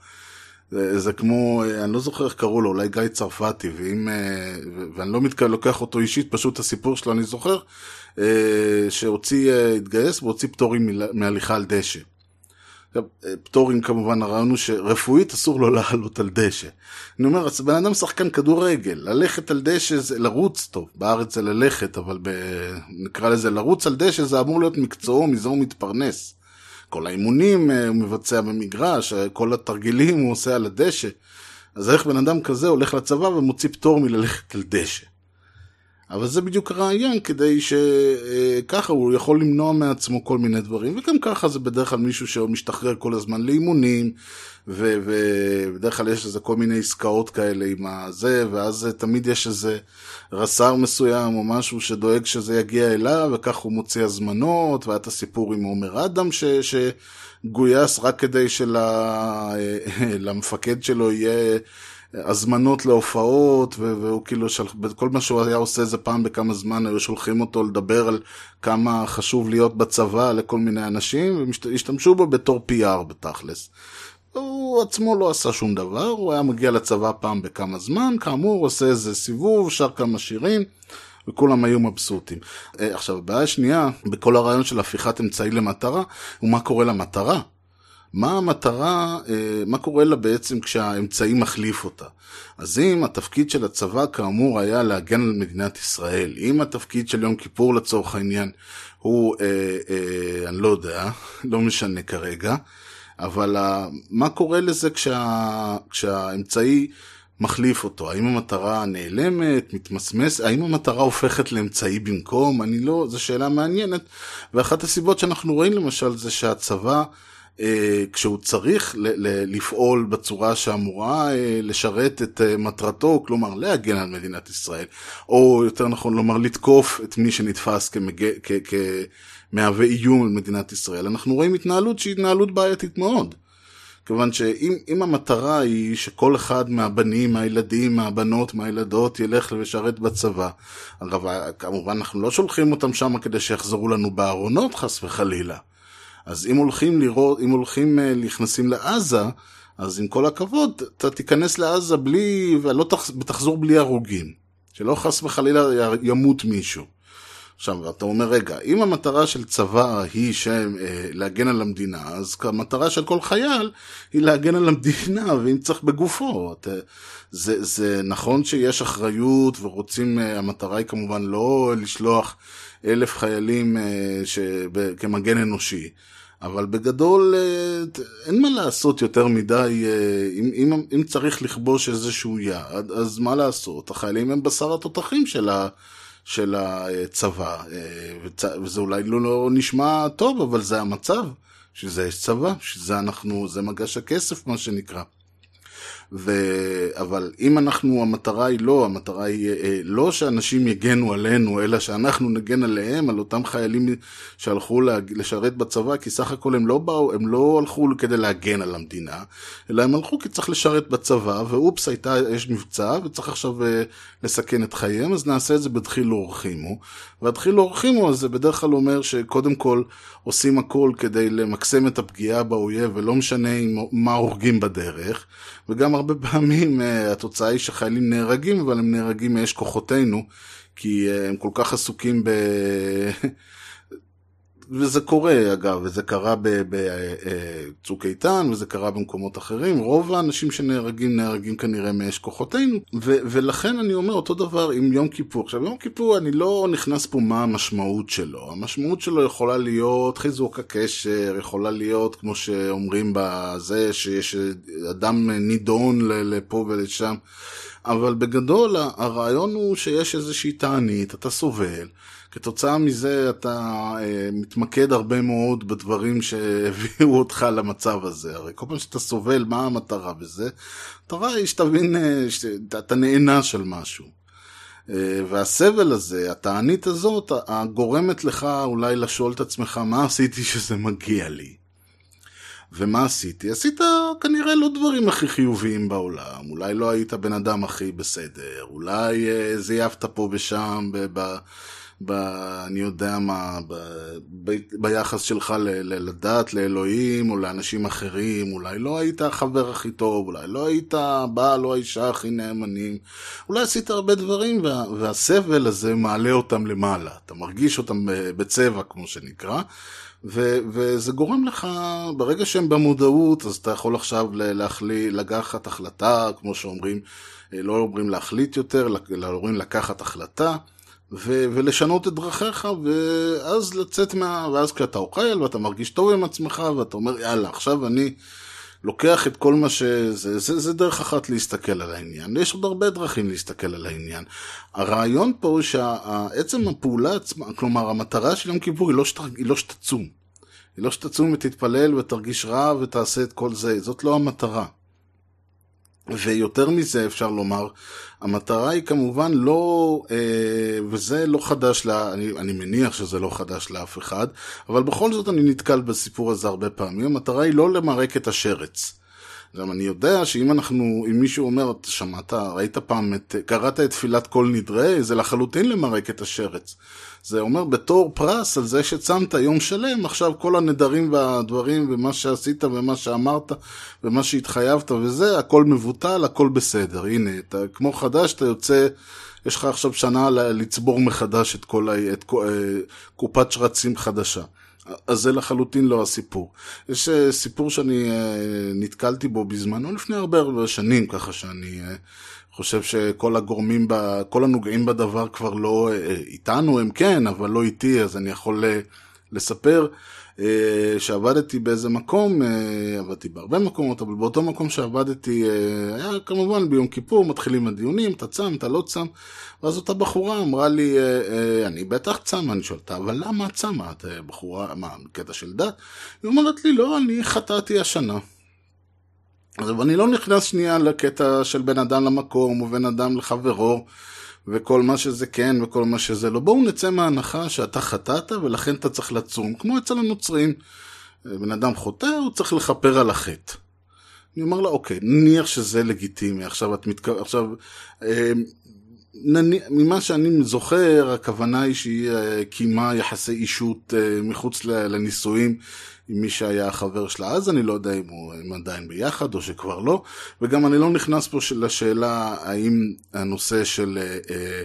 זה, זה כמו, אני לא זוכר איך קראו לו, אולי גיא צרפתי, ואם, אה, ואני לא מתכוון לוקח אותו אישית, פשוט הסיפור שלו אני זוכר, אה, שהוציא, אה, התגייס והוציא פטורים מהליכה על דשא. פטורים כמובן, הרעיון הוא שרפואית אסור לו לעלות על דשא. אני אומר, אז בן אדם שחקן כדורגל, ללכת על דשא זה לרוץ טוב, בארץ זה ללכת, אבל ב... נקרא לזה לרוץ על דשא זה אמור להיות מקצועו, מזה הוא מתפרנס. כל האימונים אה, הוא מבצע במגרש, אה, כל התרגילים הוא עושה על הדשא. אז איך בן אדם כזה הולך לצבא ומוציא פטור מללכת על דשא? אבל זה בדיוק הרעיון, כדי שככה הוא יכול למנוע מעצמו כל מיני דברים, וגם ככה זה בדרך כלל מישהו שמשתחרר כל הזמן לאימונים, ובדרך כלל יש איזה כל מיני עסקאות כאלה עם הזה, ואז תמיד יש איזה רס"ר מסוים או משהו שדואג שזה יגיע אליו, וכך הוא מוציא הזמנות, והיה את הסיפור עם עומר אדם ש... שגויס רק כדי שלמפקד שלו יהיה... הזמנות להופעות, והוא כאילו, של... כל מה שהוא היה עושה זה פעם בכמה זמן, היו שולחים אותו לדבר על כמה חשוב להיות בצבא לכל מיני אנשים, והשתמשו בו בתור PR בתכלס. הוא עצמו לא עשה שום דבר, הוא היה מגיע לצבא פעם בכמה זמן, כאמור, עושה איזה סיבוב, שר כמה שירים, וכולם היו מבסוטים. אה, עכשיו, הבעיה השנייה, בכל הרעיון של הפיכת אמצעי למטרה, הוא מה קורה למטרה. מה המטרה, אה, מה קורה לה בעצם כשהאמצעי מחליף אותה. אז אם התפקיד של הצבא כאמור היה להגן על מדינת ישראל, אם התפקיד של יום כיפור לצורך העניין הוא, אה, אה, אני לא יודע, <laughs> לא משנה כרגע, אבל מה קורה לזה כשה, כשהאמצעי מחליף אותו? האם המטרה נעלמת, מתמסמסת, האם המטרה הופכת לאמצעי במקום? אני לא, זו שאלה מעניינת, ואחת הסיבות שאנחנו רואים למשל זה שהצבא כשהוא צריך לפעול בצורה שאמורה אה, לשרת את אה, מטרתו, כלומר להגן על מדינת ישראל, או יותר נכון לומר לתקוף את מי שנתפס כמהווה איום על מדינת ישראל, אנחנו רואים התנהלות שהיא התנהלות בעייתית מאוד. כיוון שאם המטרה היא שכל אחד מהבנים, מהילדים, מהבנות, מהילדות ילך לשרת בצבא, אגב, כמובן אנחנו לא שולחים אותם שם כדי שיחזרו לנו בארונות חס וחלילה. אז אם הולכים לראות, אם הולכים אה, נכנסים לעזה, אז עם כל הכבוד, אתה תיכנס לעזה בלי, ולא תחזור בלי הרוגים. שלא חס וחלילה ימות מישהו. עכשיו, אתה אומר, רגע, אם המטרה של צבא היא שם, אה, להגן על המדינה, אז המטרה של כל חייל היא להגן על המדינה, ואם צריך בגופו. אתה, זה, זה נכון שיש אחריות ורוצים, אה, המטרה היא כמובן לא לשלוח אלף חיילים אה, שב, כמגן אנושי. אבל בגדול אה, אין מה לעשות יותר מדי, אה, אם, אם, אם צריך לכבוש איזשהו יעד, אז מה לעשות? החיילים הם בשר התותחים של, ה, של הצבא, אה, וזה אולי לא, לא נשמע טוב, אבל זה המצב, שזה יש צבא, שזה אנחנו, זה מגש הכסף מה שנקרא. ו... אבל אם אנחנו, המטרה היא לא, המטרה היא אה, לא שאנשים יגנו עלינו, אלא שאנחנו נגן עליהם, על אותם חיילים שהלכו לשרת בצבא, כי סך הכל הם לא באו, הם לא הלכו כדי להגן על המדינה, אלא הם הלכו כי צריך לשרת בצבא, ואופס, הייתה, יש מבצע, וצריך עכשיו אה, לסכן את חייהם, אז נעשה את זה בדחילו ורחימו. והדחילו ורחימו זה בדרך כלל אומר שקודם כל עושים הכל כדי למקסם את הפגיעה באויב, ולא משנה מה הורגים בדרך, וגם הרבה פעמים uh, התוצאה היא שחיילים נהרגים, אבל הם נהרגים מאש כוחותינו, כי uh, הם כל כך עסוקים ב... וזה קורה אגב, וזה קרה בצוק איתן, וזה קרה במקומות אחרים, רוב האנשים שנהרגים נהרגים כנראה מאש כוחותינו, ולכן אני אומר אותו דבר עם יום כיפור. עכשיו יום כיפור אני לא נכנס פה מה המשמעות שלו, המשמעות שלו יכולה להיות חיזוק הקשר, יכולה להיות כמו שאומרים בזה שיש אדם נידון לפה ולשם. אבל בגדול הרעיון הוא שיש איזושהי תענית, אתה סובל, כתוצאה מזה אתה אה, מתמקד הרבה מאוד בדברים שהביאו אותך למצב הזה. הרי כל פעם שאתה סובל, מה המטרה בזה? המטרה היא שתבין אה, שאתה נהנה של משהו. אה, והסבל הזה, התענית הזאת, גורמת לך אולי לשאול את עצמך, מה עשיתי שזה מגיע לי? ומה עשיתי? עשית כנראה לא דברים הכי חיוביים בעולם, אולי לא היית בן אדם הכי בסדר, אולי אה, זייפת פה ושם, ב, ב, ב, אני יודע מה, ב, ב, ביחס שלך ל, ל, לדת, לאלוהים, או לאנשים אחרים, אולי לא היית החבר הכי טוב, אולי לא היית הבעל או האישה הכי נאמנים, אולי עשית הרבה דברים, וה, והסבל הזה מעלה אותם למעלה, אתה מרגיש אותם בצבע, כמו שנקרא. ו- וזה גורם לך, ברגע שהם במודעות, אז אתה יכול עכשיו להחליט, לקחת החלטה, כמו שאומרים, אה, לא אומרים להחליט יותר, אלא אומרים לקחת החלטה, ו- ולשנות את דרכיך, ואז לצאת מה... ואז כשאתה אוכל, ואתה מרגיש טוב עם עצמך, ואתה אומר, יאללה, עכשיו אני לוקח את כל מה ש... זה, זה, זה דרך אחת להסתכל על העניין. יש עוד הרבה דרכים להסתכל על העניין. הרעיון פה הוא שעצם הפעולה עצמה, כלומר המטרה של יום כיפור היא לא, שת, היא לא שתצום. היא לא שתצום ותתפלל ותרגיש רע ותעשה את כל זה. זאת לא המטרה. ויותר מזה אפשר לומר, המטרה היא כמובן לא, אה, וזה לא חדש, לה, אני, אני מניח שזה לא חדש לאף אחד, אבל בכל זאת אני נתקל בסיפור הזה הרבה פעמים, המטרה היא לא למרק את השרץ. גם אני יודע שאם אנחנו, אם מישהו אומר, שמעת, ראית פעם, את, קראת את תפילת כל נדרי, זה לחלוטין למרק את השרץ. זה אומר בתור פרס על זה שצמת יום שלם, עכשיו כל הנדרים והדברים ומה שעשית ומה שאמרת ומה שהתחייבת וזה, הכל מבוטל, הכל בסדר. הנה, אתה כמו חדש, אתה יוצא, יש לך עכשיו שנה לצבור מחדש את כל, את אה, קופת שרצים חדשה. אז זה לחלוטין לא הסיפור. יש אה, סיפור שאני אה, נתקלתי בו בזמנו לפני הרבה הרבה שנים, ככה שאני חושב שכל הגורמים, ב, כל הנוגעים בדבר כבר לא אה, איתנו, הם כן, אבל לא איתי, אז אני יכול אה, לספר אה, שעבדתי באיזה מקום, עבדתי בהרבה מקומות, אבל באותו מקום שעבדתי, היה כמובן ביום כיפור, מתחילים הדיונים, אתה צם, אתה לא צם, ואז אותה בחורה אמרה לי, אני בטח צמה, אני שואל אותה, אבל למה את צמה? את בחורה, מה, קטע של דת? היא אומרת לי, לא, אני חטאתי השנה. אז אני לא נכנס שנייה לקטע של בין אדם למקום, ובין אדם לחברו, וכל מה שזה כן וכל מה שזה לא. בואו נצא מההנחה שאתה חטאת ולכן אתה צריך לצום, כמו אצל הנוצרים. בן אדם חוטא, הוא צריך לכפר על החטא. אני אומר לה, אוקיי, נניח שזה לגיטימי, עכשיו את מתכוונת, עכשיו, אה. ממה שאני זוכר, הכוונה היא שהיא אה, קיימה יחסי אישות אה, מחוץ לנישואים עם מי שהיה החבר שלה. אז, אני לא יודע אם הוא- עדיין ביחד או שכבר לא, וגם אני לא נכנס פה לשאלה האם הנושא של אה,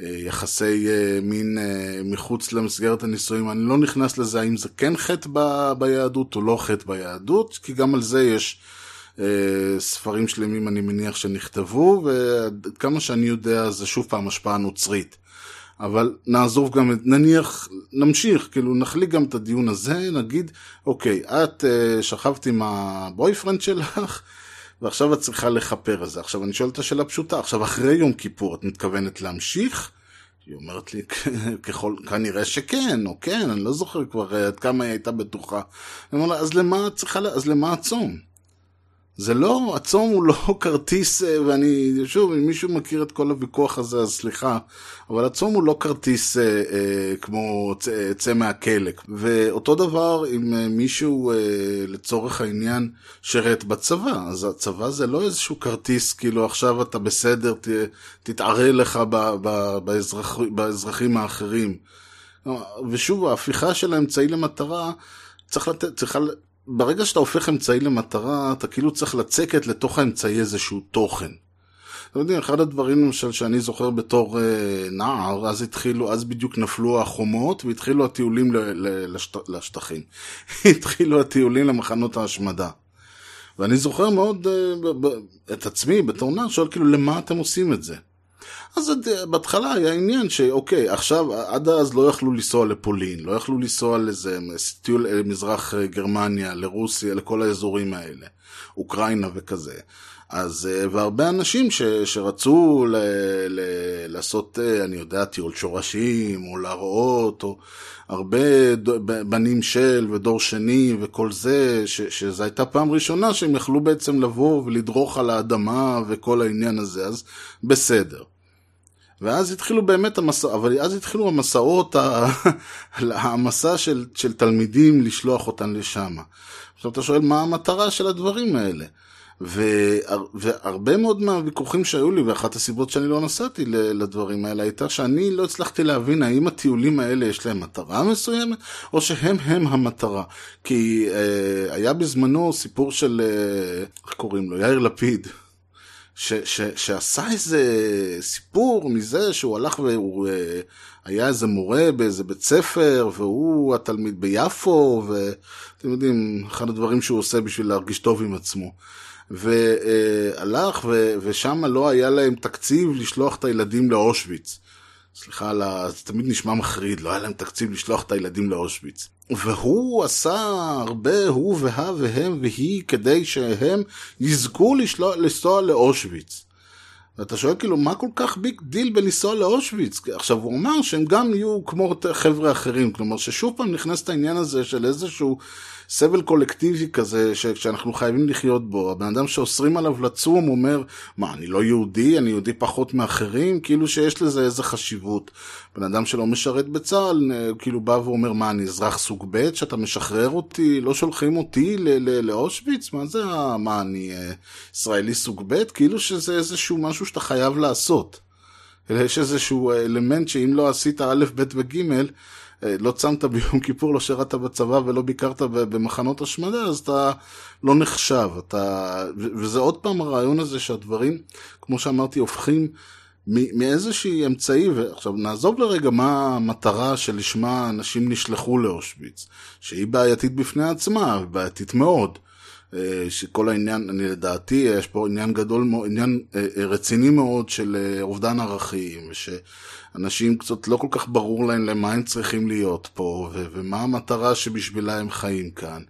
יחסי מין מחוץ למסגרת הנישואים, אני לא נכנס לזה האם זה כן חטא ביהדות או לא חטא ביהדות, כי גם על זה יש... אה, ספרים שלמים אני מניח שנכתבו, ועד כמה שאני יודע זה שוב פעם השפעה נוצרית. אבל נעזוב גם, נניח, נמשיך, כאילו נחליק גם את הדיון הזה, נגיד, אוקיי, את אה, שכבת עם הבויפרנד שלך, ועכשיו את צריכה לכפר על זה. עכשיו אני שואל את השאלה פשוטה, עכשיו אחרי יום כיפור את מתכוונת להמשיך? היא אומרת לי, ככל, כנראה שכן, או כן, אני לא זוכר כבר אה, עד כמה היא הייתה בטוחה. אני אומר לה, אז למה את צריכה, אז למה הצום? זה לא, הצום הוא לא <laughs> כרטיס, אה, ואני, שוב, אם מישהו מכיר את כל הוויכוח הזה, אז סליחה, אבל הצום הוא לא כרטיס אה, אה, כמו צא, צא מהכלא. ואותו דבר אם אה, מישהו, אה, לצורך העניין, שרת בצבא, אז הצבא זה לא איזשהו כרטיס, כאילו עכשיו אתה בסדר, ת, תתערה לך ב, ב, באזרח, באזרחים האחרים. ושוב, ההפיכה של האמצעי למטרה, צריך לתת, צריכה... ברגע שאתה הופך אמצעי למטרה, אתה כאילו צריך לצקת לתוך האמצעי איזשהו תוכן. אתם יודעים, אחד הדברים למשל שאני זוכר בתור אה, נער, אז התחילו, אז בדיוק נפלו החומות והתחילו הטיולים ל, ל, לשט, לשטחים. <laughs> התחילו הטיולים למחנות ההשמדה. ואני זוכר מאוד אה, ב, ב, את עצמי בתור נער, שואל כאילו, למה אתם עושים את זה? אז עד- בהתחלה היה עניין שאוקיי, עכשיו, עד אז לא יכלו לנסוע לפולין, לא יכלו לנסוע לאיזה טיול אה, מזרח אה, גרמניה, לרוסיה, לכל האזורים האלה, אוקראינה וכזה. אז, אה, והרבה אנשים ש, שרצו ל, ל, לעשות, אה, אני יודע, טיול שורשים, או להראות, או הרבה בנים של ודור שני וכל זה, ש, שזו הייתה פעם ראשונה שהם יכלו בעצם לבוא ולדרוך על האדמה וכל העניין הזה, אז בסדר. ואז התחילו באמת המסע, אבל אז התחילו המסעות, <laughs> המסע של, של תלמידים לשלוח אותם לשם. עכשיו אתה שואל מה המטרה של הדברים האלה. והר- והרבה מאוד מהוויכוחים שהיו לי, ואחת הסיבות שאני לא נסעתי לדברים האלה, הייתה שאני לא הצלחתי להבין האם הטיולים האלה יש להם מטרה מסוימת, או שהם הם המטרה. כי אה, היה בזמנו סיפור של, אה, איך קוראים לו? יאיר לפיד. ש, ש, שעשה איזה סיפור מזה שהוא הלך והוא אה, היה איזה מורה באיזה בית ספר והוא התלמיד ביפו ואתם יודעים אחד הדברים שהוא עושה בשביל להרגיש טוב עם עצמו. והלך ו, ושם לא היה להם תקציב לשלוח את הילדים לאושוויץ סליחה, על ה- זה תמיד נשמע מחריד, לא היה להם תקציב לשלוח את הילדים לאושוויץ. והוא עשה הרבה, הוא וה והם והיא, כדי שהם יזכו לשלוח, לנסוע לאושוויץ. ואתה שואל כאילו, מה כל כך big deal בלנסוע לאושוויץ? עכשיו, הוא אמר שהם גם יהיו כמו חבר'ה אחרים, כלומר ששוב פעם נכנס את העניין הזה של איזשהו סבל קולקטיבי כזה, ש- שאנחנו חייבים לחיות בו. הבן אדם שאוסרים עליו לצום אומר, מה, אני לא יהודי? אני יהודי פחות מאחרים? כאילו שיש לזה איזה חשיבות. בן אדם שלא משרת בצה"ל, אה, כאילו בא ואומר, מה, אני אזרח סוג ב', שאתה משחרר אותי, לא שולחים אותי לאושוויץ? מה זה, מה, אני אה, ישראלי סוג ב'? כאילו שזה איזשהו משהו שאתה חייב לעשות. יש איזשהו אלמנט שאם לא עשית א', ב' וג', אה, לא צמת ביום כיפור, לא שירת בצבא ולא ביקרת במחנות השמדה, אז אתה לא נחשב. אתה... וזה עוד פעם הרעיון הזה שהדברים, כמו שאמרתי, הופכים מ- מאיזושהי אמצעי, ועכשיו נעזוב לרגע מה המטרה שלשמה אנשים נשלחו לאושוויץ, שהיא בעייתית בפני עצמה, בעייתית מאוד. אה, שכל העניין, אני לדעתי, יש פה עניין גדול, עניין אה, אה, רציני מאוד של אה, אובדן ערכים, ושאנשים קצת לא כל כך ברור להם למה הם צריכים להיות פה, ומה המטרה שבשבילה הם חיים כאן.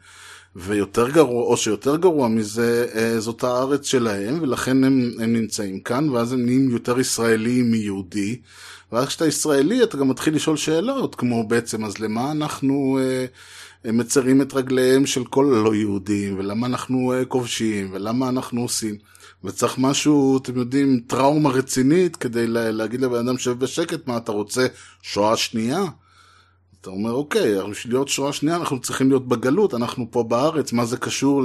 ויותר גרוע, או שיותר גרוע מזה, אה, זאת הארץ שלהם, ולכן הם, הם נמצאים כאן, ואז הם נהיים יותר ישראלים מיהודי. ואז כשאתה ישראלי, אתה גם מתחיל לשאול שאלות, כמו בעצם, אז למה אנחנו אה, אה, מצרים את רגליהם של כל הלא יהודים, ולמה אנחנו אה, כובשים, ולמה אנחנו עושים. וצריך משהו, אתם יודעים, טראומה רצינית, כדי לה, להגיד לבן אדם, שב בשקט, מה אתה רוצה, שואה שנייה? אתה אומר, אוקיי, בשביל להיות שואה שנייה אנחנו צריכים להיות בגלות, אנחנו פה בארץ, מה זה קשור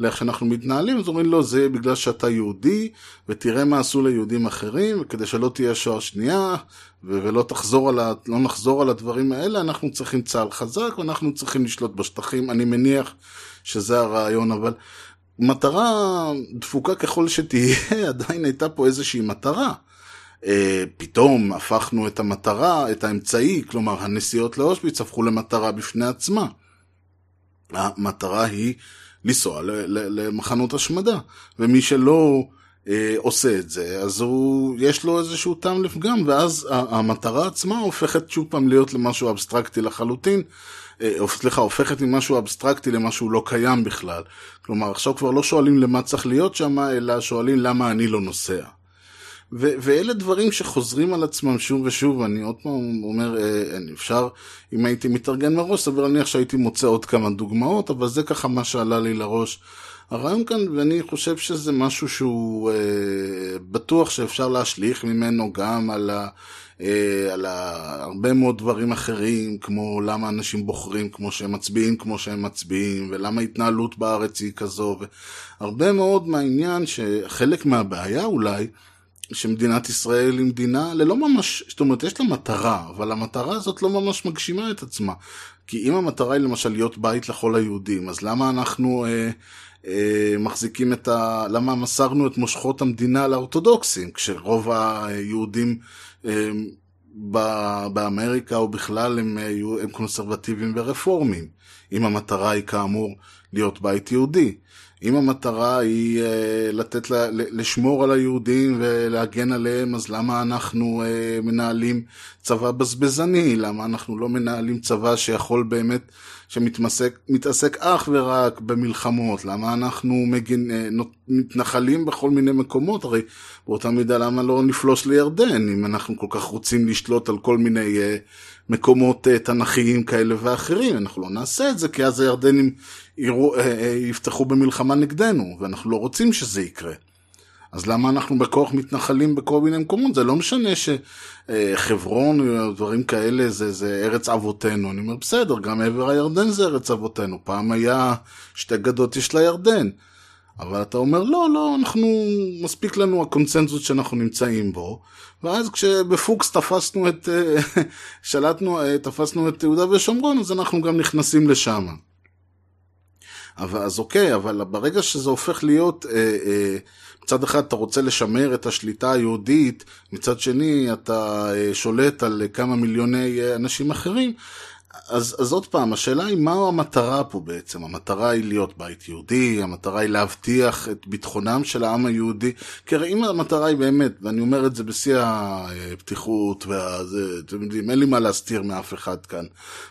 לאיך שאנחנו מתנהלים? אז אומרים לו, זה בגלל שאתה יהודי, ותראה מה עשו ליהודים אחרים, וכדי שלא תהיה שואה שנייה, ולא תחזור על ה- לא נחזור על הדברים האלה, אנחנו צריכים צה"ל חזק, ואנחנו צריכים לשלוט בשטחים. אני מניח שזה הרעיון, אבל מטרה דפוקה ככל שתהיה, <laughs> עדיין הייתה פה איזושהי מטרה. אה, פתאום הפכנו את המטרה, את האמצעי, כלומר הנסיעות לאושוויץ הפכו למטרה בפני עצמה. המטרה היא לנסוע למחנות השמדה, ומי שלא אה, עושה את זה, אז הוא, יש לו איזשהו טעם לפגם, ואז המטרה עצמה הופכת שוב פעם להיות למשהו אבסטרקטי לחלוטין, אה, סליחה, הופכת ממשהו אבסטרקטי למשהו לא קיים בכלל. כלומר, עכשיו כבר לא שואלים למה צריך להיות שם, אלא שואלים למה אני לא נוסע. ו- ואלה דברים שחוזרים על עצמם שוב ושוב, אני עוד פעם אומר, אה, אפשר, אם הייתי מתארגן מראש, סביר להניח שהייתי מוצא עוד כמה דוגמאות, אבל זה ככה מה שעלה לי לראש. הרעיון כאן, ואני חושב שזה משהו שהוא אה, בטוח שאפשר להשליך ממנו גם על, ה, אה, על ה, הרבה מאוד דברים אחרים, כמו למה אנשים בוחרים כמו שהם מצביעים כמו שהם מצביעים, ולמה ההתנהלות בארץ היא כזו, והרבה מאוד מהעניין שחלק מהבעיה אולי, שמדינת ישראל היא מדינה ללא ממש, זאת אומרת, יש לה מטרה, אבל המטרה הזאת לא ממש מגשימה את עצמה. כי אם המטרה היא למשל להיות בית לכל היהודים, אז למה אנחנו אה, אה, מחזיקים את ה... למה מסרנו את מושכות המדינה לאורתודוקסים, כשרוב היהודים אה, ב- באמריקה או בכלל הם, אה, הם קונסרבטיביים ורפורמים, אם המטרה היא כאמור להיות בית יהודי. אם המטרה היא אה, לתת, לה, לשמור על היהודים ולהגן עליהם, אז למה אנחנו אה, מנהלים צבא בזבזני? למה אנחנו לא מנהלים צבא שיכול באמת, שמתעסק מתעסק אך ורק במלחמות? למה אנחנו מגן, אה, מתנחלים בכל מיני מקומות? הרי באותה מידה למה לא נפלוש לירדן, אם אנחנו כל כך רוצים לשלוט על כל מיני מקומות תנכיים כאלה ואחרים? אנחנו לא נעשה את זה, כי אז הירדנים יראו, אה, אה, יפתחו במלחמה נגדנו, ואנחנו לא רוצים שזה יקרה. אז למה אנחנו בכוח מתנחלים בכל מיני מקומות? זה לא משנה שחברון או דברים כאלה זה, זה ארץ אבותינו. אני אומר, בסדר, גם עבר הירדן זה ארץ אבותינו. פעם היה שתי גדות יש לירדן. אבל אתה אומר, לא, לא, אנחנו, מספיק לנו הקונצנזוס שאנחנו נמצאים בו. ואז כשבפוקס תפסנו את, אה, <laughs> שלטנו, אה, תפסנו את יהודה ושומרון, אז אנחנו גם נכנסים לשם. אבל, אז אוקיי, אבל ברגע שזה הופך להיות, אה, אה, מצד אחד אתה רוצה לשמר את השליטה היהודית, מצד שני אתה אה, שולט על כמה מיליוני אה, אנשים אחרים, אז, אז עוד פעם, השאלה היא מה המטרה פה בעצם. המטרה היא להיות בית יהודי, המטרה היא להבטיח את ביטחונם של העם היהודי. כי הרי אם המטרה היא באמת, ואני אומר את זה בשיא הפתיחות, וזה, אתם יודעים, אין לי מה להסתיר מאף אחד כאן,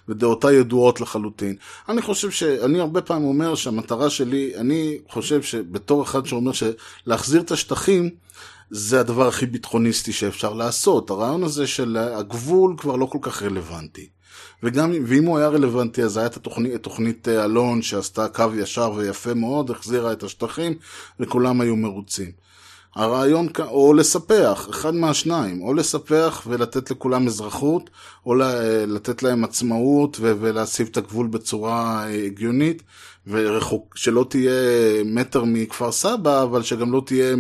ודעותיי ידועות לחלוטין. אני חושב ש... אני הרבה פעמים אומר שהמטרה שלי, אני חושב שבתור אחד שאומר שלהחזיר את השטחים, זה הדבר הכי ביטחוניסטי שאפשר לעשות. הרעיון הזה של הגבול כבר לא כל כך רלוונטי. וגם, ואם הוא היה רלוונטי, אז הייתה תוכנית, תוכנית אה, אלון שעשתה קו ישר ויפה מאוד, החזירה את השטחים, וכולם היו מרוצים. הרעיון, או לספח, אחד מהשניים, או לספח ולתת לכולם אזרחות, או לתת להם עצמאות ולהסיב את הגבול בצורה אה, הגיונית, ורחוק, שלא תהיה מטר מכפר סבא, אבל שגם לא תהיה,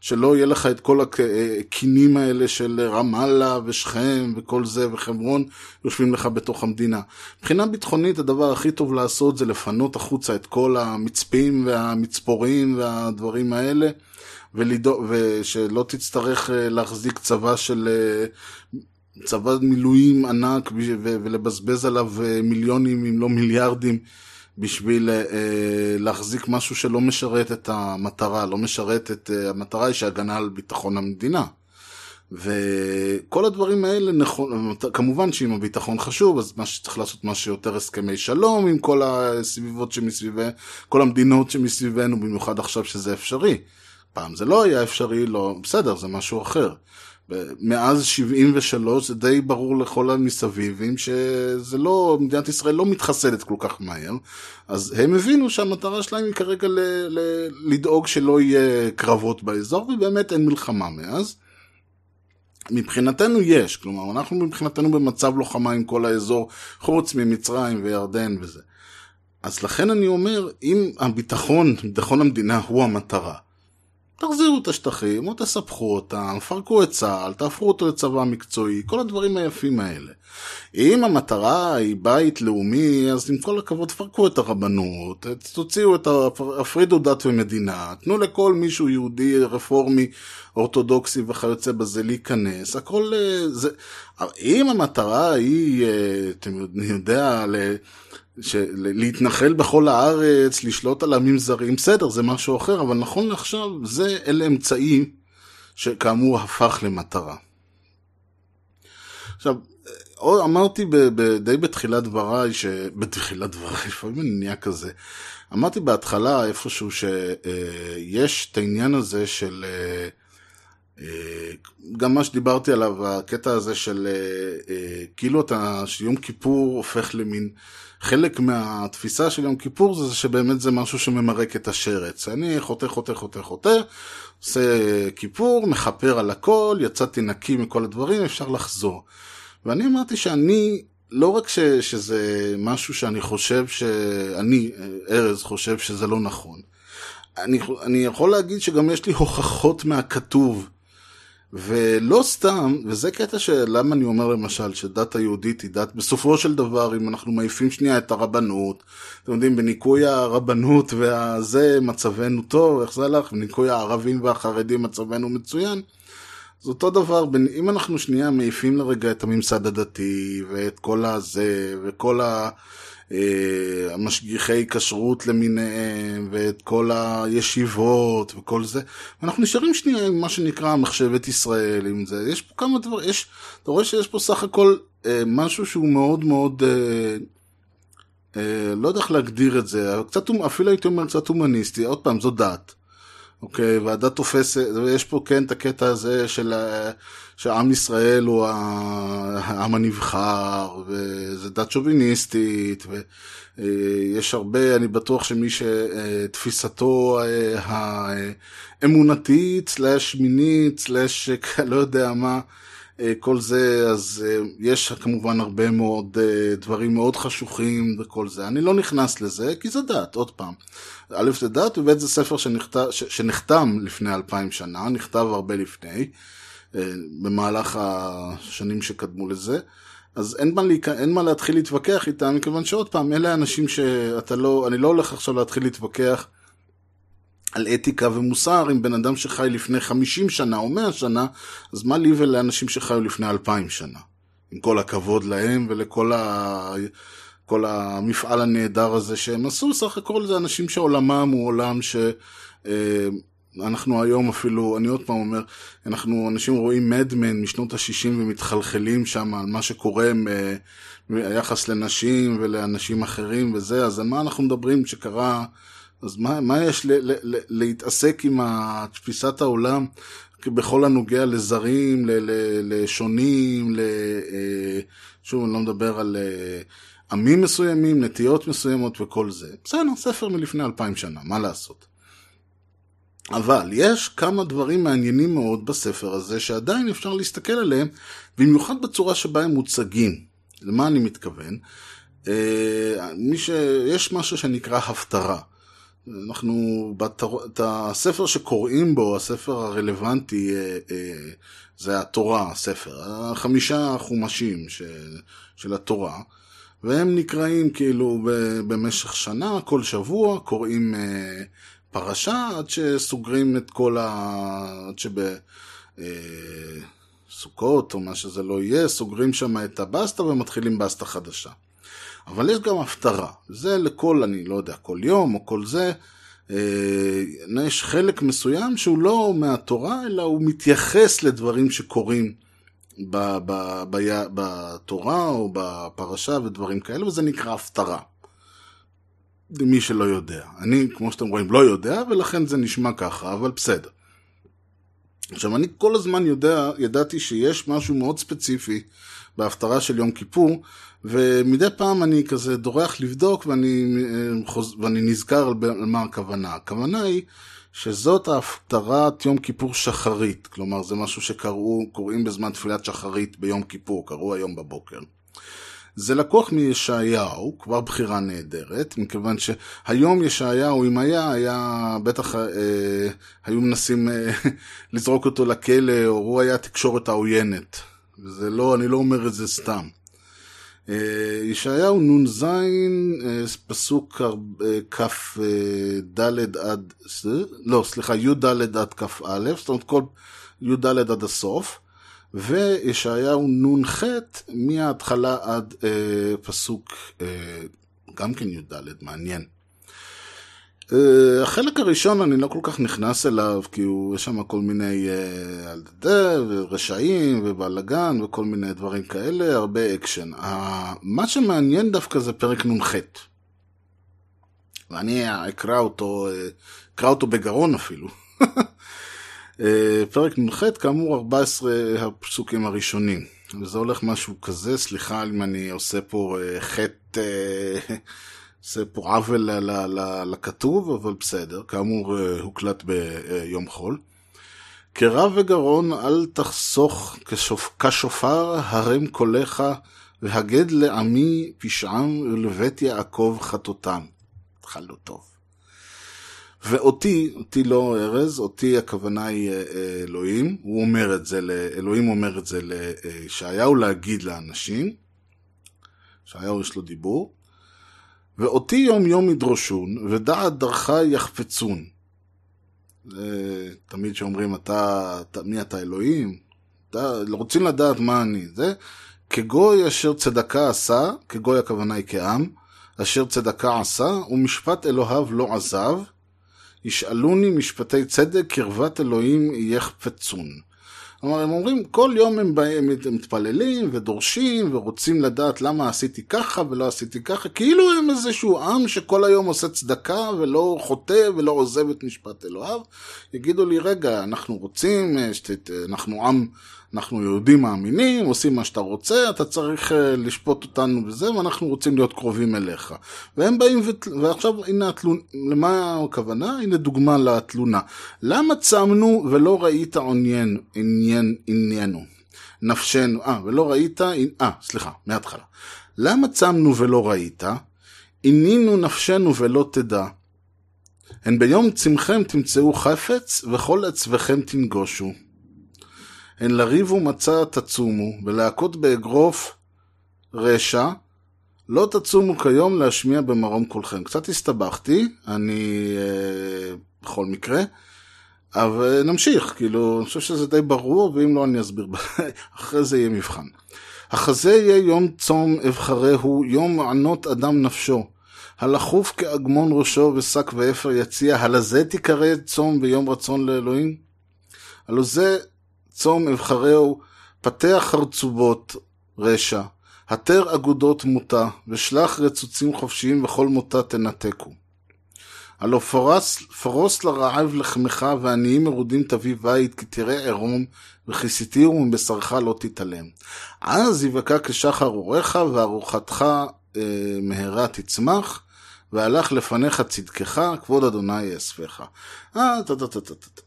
שלא יהיה לך את כל הקינים האלה של רמאללה ושכם וכל זה וחברון יושבים לך בתוך המדינה. מבחינה ביטחונית הדבר הכי טוב לעשות זה לפנות החוצה את כל המצפים והמצפורים והדברים האלה. ולדאוג, ושלא תצטרך אה, להחזיק צבא של אה, צבא מילואים ענק ולבזבז עליו אה, מיליונים אם לא מיליארדים בשביל להחזיק משהו שלא משרת את המטרה, לא משרת את המטרה היא שהגנה על ביטחון המדינה. וכל הדברים האלה נכון, כמובן שאם הביטחון חשוב, אז מה שצריך לעשות מה שיותר הסכמי שלום עם כל הסביבות שמסביבנו, כל המדינות שמסביבנו, במיוחד עכשיו שזה אפשרי. פעם זה לא היה אפשרי, לא, בסדר, זה משהו אחר. מאז 73 זה די ברור לכל המסביבים שזה לא, מדינת ישראל לא מתחסדת כל כך מהר, אז הם הבינו שהמטרה שלהם היא כרגע ל, ל, לדאוג שלא יהיה קרבות באזור, ובאמת אין מלחמה מאז. מבחינתנו יש, כלומר אנחנו מבחינתנו במצב לוחמה עם כל האזור, חוץ ממצרים וירדן וזה. אז לכן אני אומר, אם הביטחון, ביטחון המדינה הוא המטרה, תחזירו את השטחים, או תספחו אותם, פרקו את צה"ל, תהפכו אותו לצבא מקצועי, כל הדברים היפים האלה. אם המטרה היא בית לאומי, אז עם כל הכבוד תפרקו את הרבנות, תוציאו את, הפרידו דת ומדינה, תנו לכל מישהו יהודי, רפורמי, אורתודוקסי וכיוצא בזה להיכנס, הכל אה, זה... אם המטרה היא, אה, אתם יודעים, להתנחל בכל הארץ, לשלוט על עמים זרים, בסדר, זה משהו אחר, אבל נכון לעכשיו, זה אלה אמצעים שכאמור הפך למטרה. עכשיו, אמרתי ב, ב, די בתחילת דבריי, ש... בתחילת דבריי, <laughs> לפעמים אני נהיה כזה. אמרתי בהתחלה איפשהו שיש את העניין הזה של... אה, אה, גם מה שדיברתי עליו, הקטע הזה של אה, כאילו אתה, שיום כיפור הופך למין חלק מהתפיסה של יום כיפור זה שבאמת זה משהו שממרק את השרץ. אני חוטא, חוטא, חוטא, חוטא, עושה כיפור, מכפר על הכל, יצאתי נקי מכל הדברים, אפשר לחזור. ואני אמרתי שאני, לא רק ש, שזה משהו שאני חושב שאני, ארז, חושב שזה לא נכון. אני, אני יכול להגיד שגם יש לי הוכחות מהכתוב ולא סתם, וזה קטע של למה אני אומר למשל שדת היהודית היא דת, בסופו של דבר, אם אנחנו מעיפים שנייה את הרבנות, אתם יודעים, בניקוי הרבנות והזה מצבנו טוב, איך זה הלך? בניקוי הערבים והחרדים מצבנו מצוין. זה אותו דבר, אם אנחנו שנייה מעיפים לרגע את הממסד הדתי, ואת כל הזה, וכל ה... אה, המשגיחי כשרות למיניהם, ואת כל הישיבות וכל זה. אנחנו נשארים שנייה עם מה שנקרא מחשבת ישראל, עם זה. יש פה כמה דברים, יש, אתה רואה שיש פה סך הכל אה, משהו שהוא מאוד מאוד, אה, אה, לא יודע איך להגדיר את זה, קצת, אפילו הייתי אומר קצת הומניסטי, עוד פעם, זו דת. אוקיי, והדת תופסת, ויש פה כן את הקטע הזה של שעם ישראל הוא העם הנבחר, וזה דת שוביניסטית, ויש הרבה, אני בטוח שמי שתפיסתו האמונתית, סלאש מינית, סלאש <laughs> לא יודע מה, כל זה, אז יש כמובן הרבה מאוד דברים מאוד חשוכים וכל זה. אני לא נכנס לזה, כי זה דת, עוד פעם. א' זה דת, וב' זה ספר שנחת, שנחתם לפני אלפיים שנה, נכתב הרבה לפני. אה, במהלך השנים שקדמו לזה. אז אין מה, להיכ... אין מה להתחיל להתווכח איתם, מכיוון שעוד פעם, אלה האנשים שאתה לא, אני לא הולך עכשיו להתחיל להתווכח על אתיקה ומוסר עם בן אדם שחי לפני 50 שנה או 100 שנה, אז מה לי ולאנשים שחיו לפני 2,000 שנה? עם כל הכבוד להם ולכל ה... כל המפעל הנהדר הזה שהם עשו, סך הכל זה אנשים שעולמם הוא עולם ש... אה, אנחנו היום אפילו, אני עוד פעם אומר, אנחנו, אנשים רואים מדמן משנות ה-60 ומתחלחלים שם על מה שקורה ביחס לנשים ולאנשים אחרים וזה, אז על מה אנחנו מדברים שקרה, אז מה, מה יש ל, ל, ל, להתעסק עם תפיסת העולם בכל הנוגע לזרים, ל, ל, לשונים, ל, אה, שוב, אני לא מדבר על אה, עמים מסוימים, נטיות מסוימות וכל זה. בסדר, ספר מלפני אלפיים שנה, מה לעשות? אבל יש כמה דברים מעניינים מאוד בספר הזה שעדיין אפשר להסתכל עליהם, במיוחד בצורה שבה הם מוצגים. למה אני מתכוון? אה, ש... יש משהו שנקרא הפטרה. אנחנו, בתר... את הספר שקוראים בו, הספר הרלוונטי, אה, אה, זה התורה, הספר, החמישה חומשים ש... של התורה, והם נקראים כאילו במשך שנה, כל שבוע, קוראים פרשה עד שסוגרים את כל ה... עד שבסוכות אה, או מה שזה לא יהיה, סוגרים שם את הבסטה ומתחילים בסטה חדשה. אבל יש גם הפטרה, זה לכל, אני לא יודע, כל יום או כל זה, אה, יש חלק מסוים שהוא לא מהתורה, אלא הוא מתייחס לדברים שקורים ב, ב, ב, בתורה או בפרשה ודברים כאלה, וזה נקרא הפטרה. למי שלא יודע. אני, כמו שאתם רואים, לא יודע, ולכן זה נשמע ככה, אבל בסדר. עכשיו, אני כל הזמן יודע, ידעתי שיש משהו מאוד ספציפי בהפטרה של יום כיפור, ומדי פעם אני כזה דורח לבדוק ואני, ואני נזכר על מה הכוונה. הכוונה היא שזאת ההפטרת יום כיפור שחרית, כלומר זה משהו שקוראים בזמן תפילת שחרית ביום כיפור, קראו היום בבוקר. זה לקוח מישעיהו, כבר בחירה נהדרת, מכיוון שהיום ישעיהו, אם היה, היה בטח אה, היו מנסים אה, <laughs> לזרוק אותו לכלא, או הוא היה התקשורת העוינת. וזה לא, אני לא אומר את זה סתם. אה, ישעיהו נ"ז, אה, פסוק אה, כ"ד עד, לא, סליחה, י"ד עד כ"א, זאת אומרת כל י"ד עד הסוף. וישעיהו נ"ח מההתחלה עד אה, פסוק אה, גם כן י"ד, מעניין. אה, החלק הראשון אני לא כל כך נכנס אליו, כי הוא, יש שם כל מיני אה, ורשעים ובלאגן וכל מיני דברים כאלה, הרבה אקשן. אה, מה שמעניין דווקא זה פרק נ"ח. ואני אקרא אותו, אקרא אותו בגרון אפילו. <laughs> אה, פרק נ"ח, כאמור 14 הפסוקים הראשונים. וזה הולך משהו כזה, סליחה אם אני עושה פה אה, חטא, אה, <laughs> עושה פה עוול לכתוב, אבל בסדר, כאמור הוקלט ביום חול. כרב וגרון אל תחסוך כשופר הרם קולך והגד לעמי פשעם ולבית יעקב חטאותם. התחלנו טוב. ואותי, אותי לא ארז, אותי הכוונה היא אה, אלוהים, הוא אומר את זה, אלוהים אומר את זה לישעיהו להגיד לאנשים, ישעיהו יש לו דיבור, ואותי יום יום ידרושון, ודעת דרכה יחפצון. תמיד שאומרים, אתה, אתה, מי אתה אלוהים? אתה, רוצים לדעת מה אני. זה כגוי אשר צדקה עשה, כגוי הכוונה היא כעם, אשר צדקה עשה, ומשפט אלוהיו לא עזב, ישאלוני משפטי צדק, קרבת אלוהים יחפצון. כלומר, הם אומרים, כל יום הם, הם מתפללים ודורשים ורוצים לדעת למה עשיתי ככה ולא עשיתי ככה, כאילו הם איזשהו עם שכל היום עושה צדקה ולא חוטא ולא עוזב את משפט אלוהיו. יגידו לי, רגע, אנחנו רוצים, אה, שת, אנחנו עם אנחנו יהודים מאמינים, עושים מה שאתה רוצה, אתה צריך אה, לשפוט אותנו וזה, ואנחנו רוצים להיות קרובים אליך. והם באים, ות... ועכשיו הנה התלונה, למה הכוונה? הנה דוגמה לתלונה. למה צמנו ולא ראית עניין, עניין, עניינו? נפשנו, אה, ולא ראית, אה, סליחה, מההתחלה. למה צמנו ולא ראית? עינינו נפשנו ולא תדע. הן ביום צמחם תמצאו חפץ, וכל עצבכם תנגושו. הן לריבו מצה תצומו, ולהכות באגרוף רשע, לא תצומו כיום להשמיע במרום קולכם. קצת הסתבכתי, אני אה, בכל מקרה, אבל נמשיך, כאילו, אני חושב שזה די ברור, ואם לא אני אסביר, <laughs> אחרי זה יהיה מבחן. החזה יהיה יום צום אבחרהו, יום ענות אדם נפשו. הלכוף כאגמון ראשו ושק ואפר יציע, הלזה תיקרא צום ביום רצון לאלוהים? הלא זה צום אבחרהו, פתח חרצובות רשע, התר אגודות מותה, ושלח רצוצים חופשיים וכל מותה תנתקו. הלא פרוס, פרוס לרעב לחמך ועניים מרודים תביא בית, כי תראה עירום, וכיסיתיהו מבשרך לא תתעלם. אז יבקע כשחר אורך, וארוחתך אה, מהרה תצמח, והלך לפניך צדקך, כבוד אדוני יאספך. אה, טה טה טה טה טה.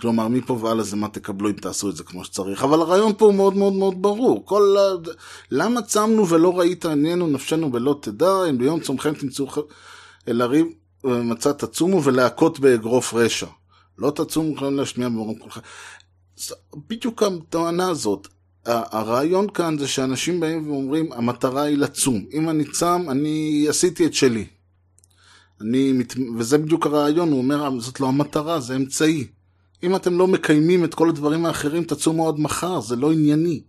כלומר, מפה והלאה זה מה תקבלו אם תעשו את זה כמו שצריך. אבל הרעיון פה הוא מאוד מאוד מאוד ברור. כל ה... למה צמנו ולא ראית עניינו נפשנו ולא תדע, אם ביום צומכם תמצאו אל הריב ומצא תצומו ולהכות באגרוף רשע. לא תצומו כלום להשמיע במרום כולכם. בדיוק הטענה הזאת. הרעיון כאן זה שאנשים באים ואומרים, המטרה היא לצום. אם אני צם, אני עשיתי את שלי. אני, מת... וזה בדיוק הרעיון, הוא אומר, זאת לא המטרה, זה אמצעי. אם אתם לא מקיימים את כל הדברים האחרים, תצומו עד מחר, זה לא ענייני.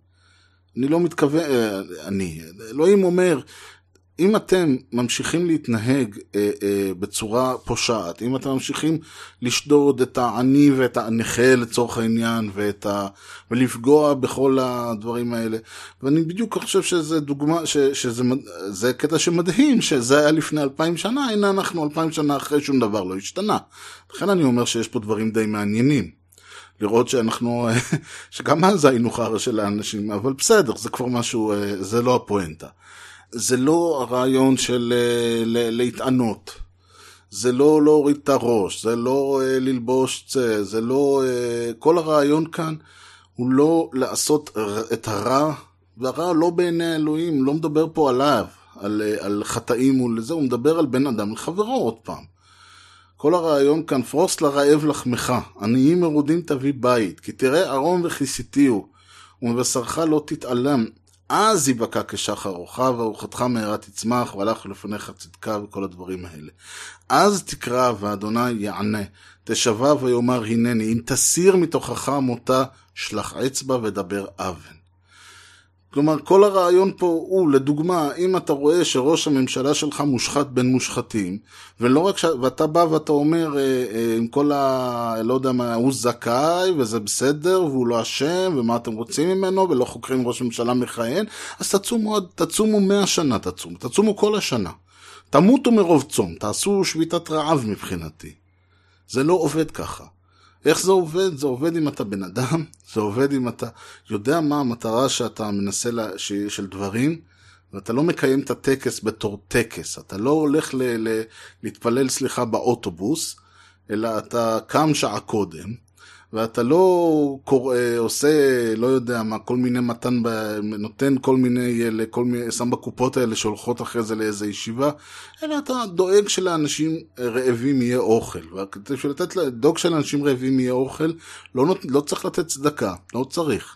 אני לא מתכוון, אה, אני, אלוהים אומר, אם אתם ממשיכים להתנהג אה, אה, בצורה פושעת, אם אתם ממשיכים לשדוד את העני ואת הנכה לצורך העניין, ואת ה... ולפגוע בכל הדברים האלה, ואני בדיוק חושב שזה דוגמה, ש, שזה זה קטע שמדהים, שזה היה לפני אלפיים שנה, הנה אנחנו אלפיים שנה אחרי שום דבר לא השתנה. לכן אני אומר שיש פה דברים די מעניינים. לראות שאנחנו, <laughs> שגם אז היינו חרא של האנשים, אבל בסדר, זה כבר משהו, אה, זה לא הפואנטה. זה לא הרעיון של uh, להתענות. זה לא להוריד את הראש, זה לא uh, ללבוש צא, זה לא... Uh, כל הרעיון כאן הוא לא לעשות את הרע, והרע לא בעיני אלוהים, לא מדבר פה עליו, על, על חטאים ולזה, הוא מדבר על בן אדם לחברו עוד פעם. כל הרעיון כאן, פרוס לרעב לחמך, עניים מרודים תביא בית, כי תראה ערום וכיסיתיהו, ומבשרך לא תתעלם, אז יבקע כשחר רוחה, וארוחתך מהרה תצמח, והלך לפניך צדקה וכל הדברים האלה. אז תקרא, ואדוני יענה, תשבע ויאמר הנני, אם תסיר מתוכך מותה, שלח אצבע ודבר אבן. כלומר, כל הרעיון פה הוא, לדוגמה, אם אתה רואה שראש הממשלה שלך מושחת בין מושחתים, ולא רק ש... ואתה בא ואתה אומר, אה, אה, עם כל ה... לא יודע מה, הוא זכאי, וזה בסדר, והוא לא אשם, ומה אתם רוצים ממנו, ולא חוקרים ראש ממשלה מכהן, אז תצומו, תצומו מאה שנה, תצומו, תצומו כל השנה. תמותו מרוב צום, תעשו שביתת רעב מבחינתי. זה לא עובד ככה. איך זה עובד? זה עובד אם אתה בן אדם, זה עובד אם אתה יודע מה המטרה שאתה מנסה, לה, ש, של דברים, ואתה לא מקיים את הטקס בתור טקס. אתה לא הולך ל, ל, להתפלל, סליחה, באוטובוס, אלא אתה קם שעה קודם, ואתה לא קורא, עושה, לא יודע מה, כל מיני מתן, נותן כל מיני, כל מיני, שם בקופות האלה שהולכות אחרי זה לאיזה ישיבה, אלא אתה דואג שלאנשים רעבים יהיה אוכל. וכדי לתת, לדאוג שלאנשים רעבים יהיה אוכל, לא, נות, לא צריך לתת צדקה, לא צריך.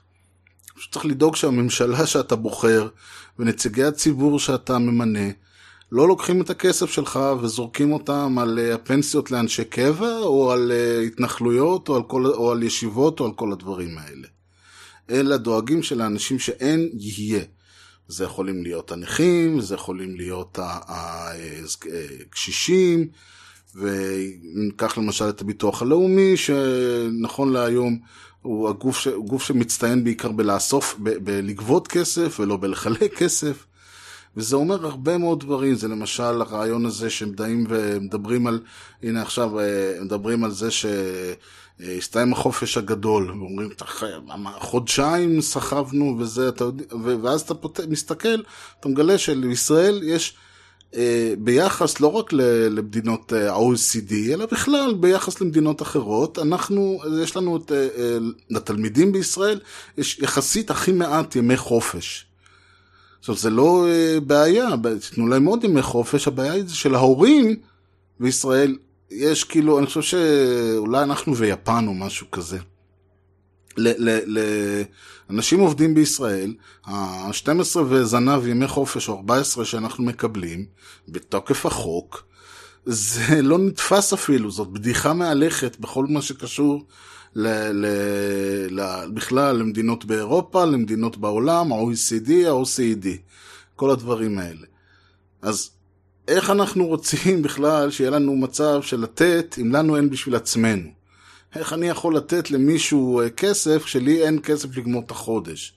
פשוט צריך לדאוג שהממשלה שאתה בוחר, ונציגי הציבור שאתה ממנה, לא לוקחים את הכסף שלך וזורקים אותם על אה, הפנסיות לאנשי קבע, או על אה, התנחלויות, או על, כל, או על ישיבות, או על כל הדברים האלה. אלא דואגים של האנשים שאין יהיה. זה יכולים להיות הנכים, זה יכולים להיות הקשישים, אה, וניקח למשל את הביטוח הלאומי, שנכון להיום הוא הגוף, ש, גוף שמצטיין בעיקר בלאסוף, ב, בלגבות כסף ולא בלחלק כסף. וזה אומר הרבה מאוד דברים, זה למשל הרעיון הזה שהם דאים ומדברים על, הנה עכשיו אה, מדברים על זה שהסתיים החופש הגדול, ואומרים, חודשיים סחבנו וזה, אתה יודע, ואז אתה פות... מסתכל, אתה מגלה שלישראל יש... אה, ביחס לא רק למדינות אה, ה-OECD, אלא בכלל ביחס למדינות אחרות, אנחנו, יש לנו את, לתלמידים בישראל, יש יחסית הכי מעט ימי חופש. עכשיו, זה לא uh, בעיה, תנו להם עוד ימי חופש, הבעיה היא של ההורים בישראל, יש כאילו, אני חושב שאולי אנחנו ויפן או משהו כזה. לאנשים עובדים בישראל, ה-12 וזנב ימי חופש או 14 שאנחנו מקבלים, בתוקף החוק, זה לא נתפס אפילו, זאת בדיחה מהלכת בכל מה שקשור ל, ל, ל, בכלל למדינות באירופה, למדינות בעולם, ה-OECD, ה-OCD, כל הדברים האלה. אז איך אנחנו רוצים <laughs> בכלל שיהיה לנו מצב של לתת אם לנו אין בשביל עצמנו? איך אני יכול לתת למישהו אה, כסף כשלי אין כסף לגמור את החודש?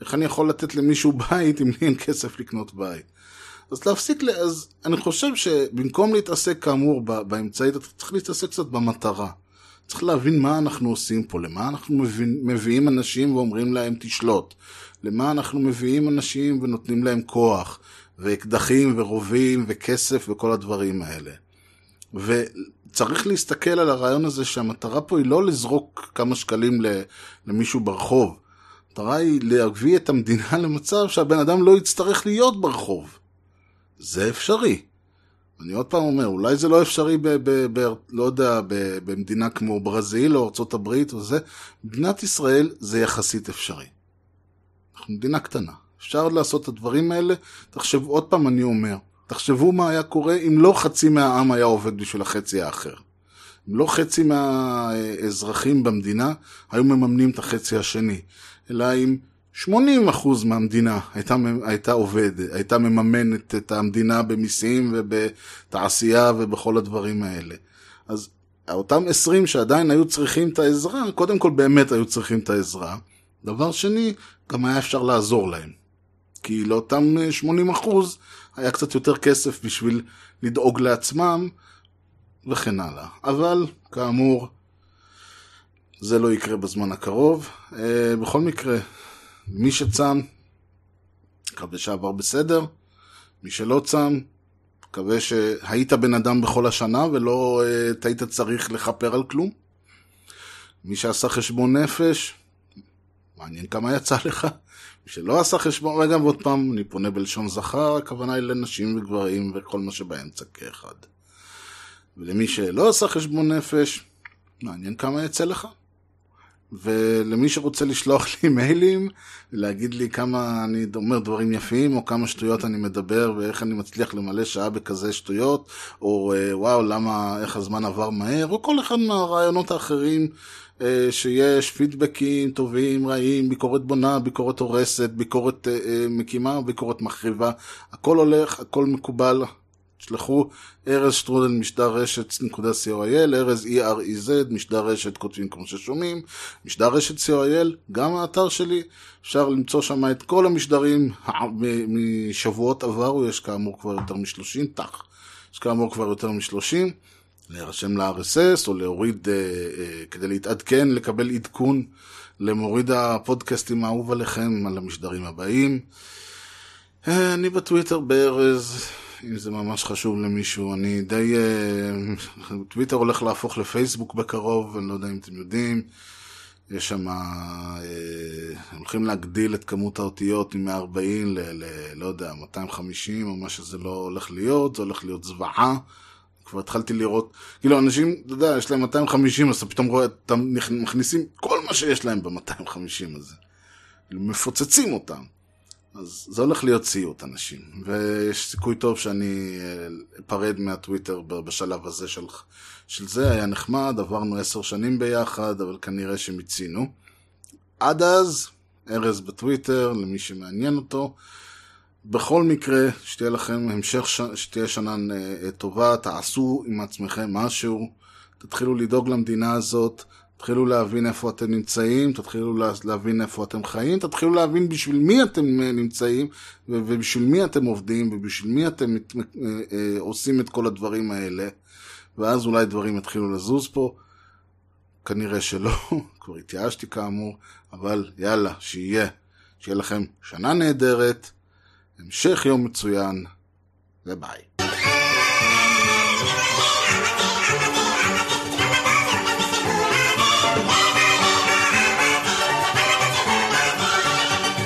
איך אני יכול לתת למישהו <laughs> בית אם לי אין כסף לקנות בית? אז להפסיק. אז אני חושב שבמקום להתעסק כאמור באמצעית, אתה צריך להתעסק קצת במטרה. צריך להבין מה אנחנו עושים פה, למה אנחנו מבין, מביאים אנשים ואומרים להם תשלוט, למה אנחנו מביאים אנשים ונותנים להם כוח, ואקדחים ורובים וכסף וכל הדברים האלה. וצריך להסתכל על הרעיון הזה שהמטרה פה היא לא לזרוק כמה שקלים למישהו ברחוב. המטרה היא להביא את המדינה למצב שהבן אדם לא יצטרך להיות ברחוב. זה אפשרי. אני עוד פעם אומר, אולי זה לא אפשרי, ב, ב, ב, לא יודע, ב, במדינה כמו ברזיל או הברית או זה. במדינת ישראל זה יחסית אפשרי. אנחנו מדינה קטנה. אפשר לעשות את הדברים האלה. תחשבו, עוד פעם אני אומר, תחשבו מה היה קורה אם לא חצי מהעם היה עובד בשביל החצי האחר. אם לא חצי מהאזרחים במדינה היו מממנים את החצי השני, אלא אם 80% מהמדינה הייתה, הייתה עובד, הייתה מממנת את המדינה במיסים ובתעשייה ובכל הדברים האלה. אז אותם 20 שעדיין היו צריכים את העזרה, קודם כל באמת היו צריכים את העזרה. דבר שני, גם היה אפשר לעזור להם. כי לאותם 80% היה קצת יותר כסף בשביל לדאוג לעצמם וכן הלאה. אבל, כאמור, זה לא יקרה בזמן הקרוב. אה, בכל מקרה, מי שצם, מקווה שעבר בסדר. מי שלא צם, מקווה שהיית בן אדם בכל השנה ולא uh, היית צריך לכפר על כלום. מי שעשה חשבון נפש, מעניין כמה יצא לך. מי שלא עשה חשבון, רגע, ועוד פעם, אני פונה בלשון זכר, הכוונה היא לנשים וגברים וכל מה שבאמצע כאחד. ולמי שלא עשה חשבון נפש, מעניין כמה יצא לך. ולמי שרוצה לשלוח לי <laughs> מיילים, להגיד לי כמה אני אומר דברים יפים, או כמה שטויות אני מדבר, ואיך אני מצליח למלא שעה בכזה שטויות, או אה, וואו, למה, איך הזמן עבר מהר, או כל אחד מהרעיונות האחרים אה, שיש, פידבקים טובים, רעים, ביקורת בונה, ביקורת הורסת, ביקורת אה, מקימה, ביקורת מחריבה, הכל הולך, הכל מקובל. תשלחו ארז שטרודל משדר רשת נקודה co.il, ארז E-R-E-Z, משדר רשת כותבים כמו ששומעים, משדר רשת co.il, גם האתר שלי, אפשר למצוא שם את כל המשדרים משבועות עברו, יש כאמור כבר יותר מ-30, תח, יש כאמור כבר יותר מ-30, להירשם ל-RSS או להוריד, אה, אה, כדי להתעדכן, לקבל עדכון למוריד הפודקאסטים האהוב עליכם, על המשדרים הבאים. אה, אני בטוויטר בארז. אם זה ממש חשוב למישהו. אני די... אה, <laughs> טוויטר הולך להפוך לפייסבוק בקרוב, אני לא יודע אם אתם יודעים. יש שם... אה, הולכים להגדיל את כמות האותיות מ-140 ל... ל... לא יודע, 250 או מה שזה לא הולך להיות, זה הולך להיות זוועה. כבר התחלתי לראות, כאילו אנשים, אתה יודע, יש להם 250, אז אתה פתאום רואה, אתה מכניסים כל מה שיש להם ב-250 הזה. כאילו מפוצצים אותם. אז זה הולך להיות סיוט, אנשים. ויש סיכוי טוב שאני אה, אפרד מהטוויטר בשלב הזה של, של זה. היה נחמד, עברנו עשר שנים ביחד, אבל כנראה שמיצינו. עד אז, ארז בטוויטר, למי שמעניין אותו. בכל מקרה, שתהיה לכם המשך, ש... שתהיה שנה אה, טובה, תעשו עם עצמכם משהו, תתחילו לדאוג למדינה הזאת. תתחילו להבין איפה אתם נמצאים, תתחילו להבין איפה אתם חיים, תתחילו להבין בשביל מי אתם אה, נמצאים, ובשביל מי אתם עובדים, ובשביל מי אתם אה, אה, עושים את כל הדברים האלה, ואז אולי דברים יתחילו לזוז פה. כנראה שלא, <laughs> כבר התייאשתי כאמור, אבל יאללה, שיהיה. שיהיה לכם שנה נהדרת, המשך יום מצוין, וביי.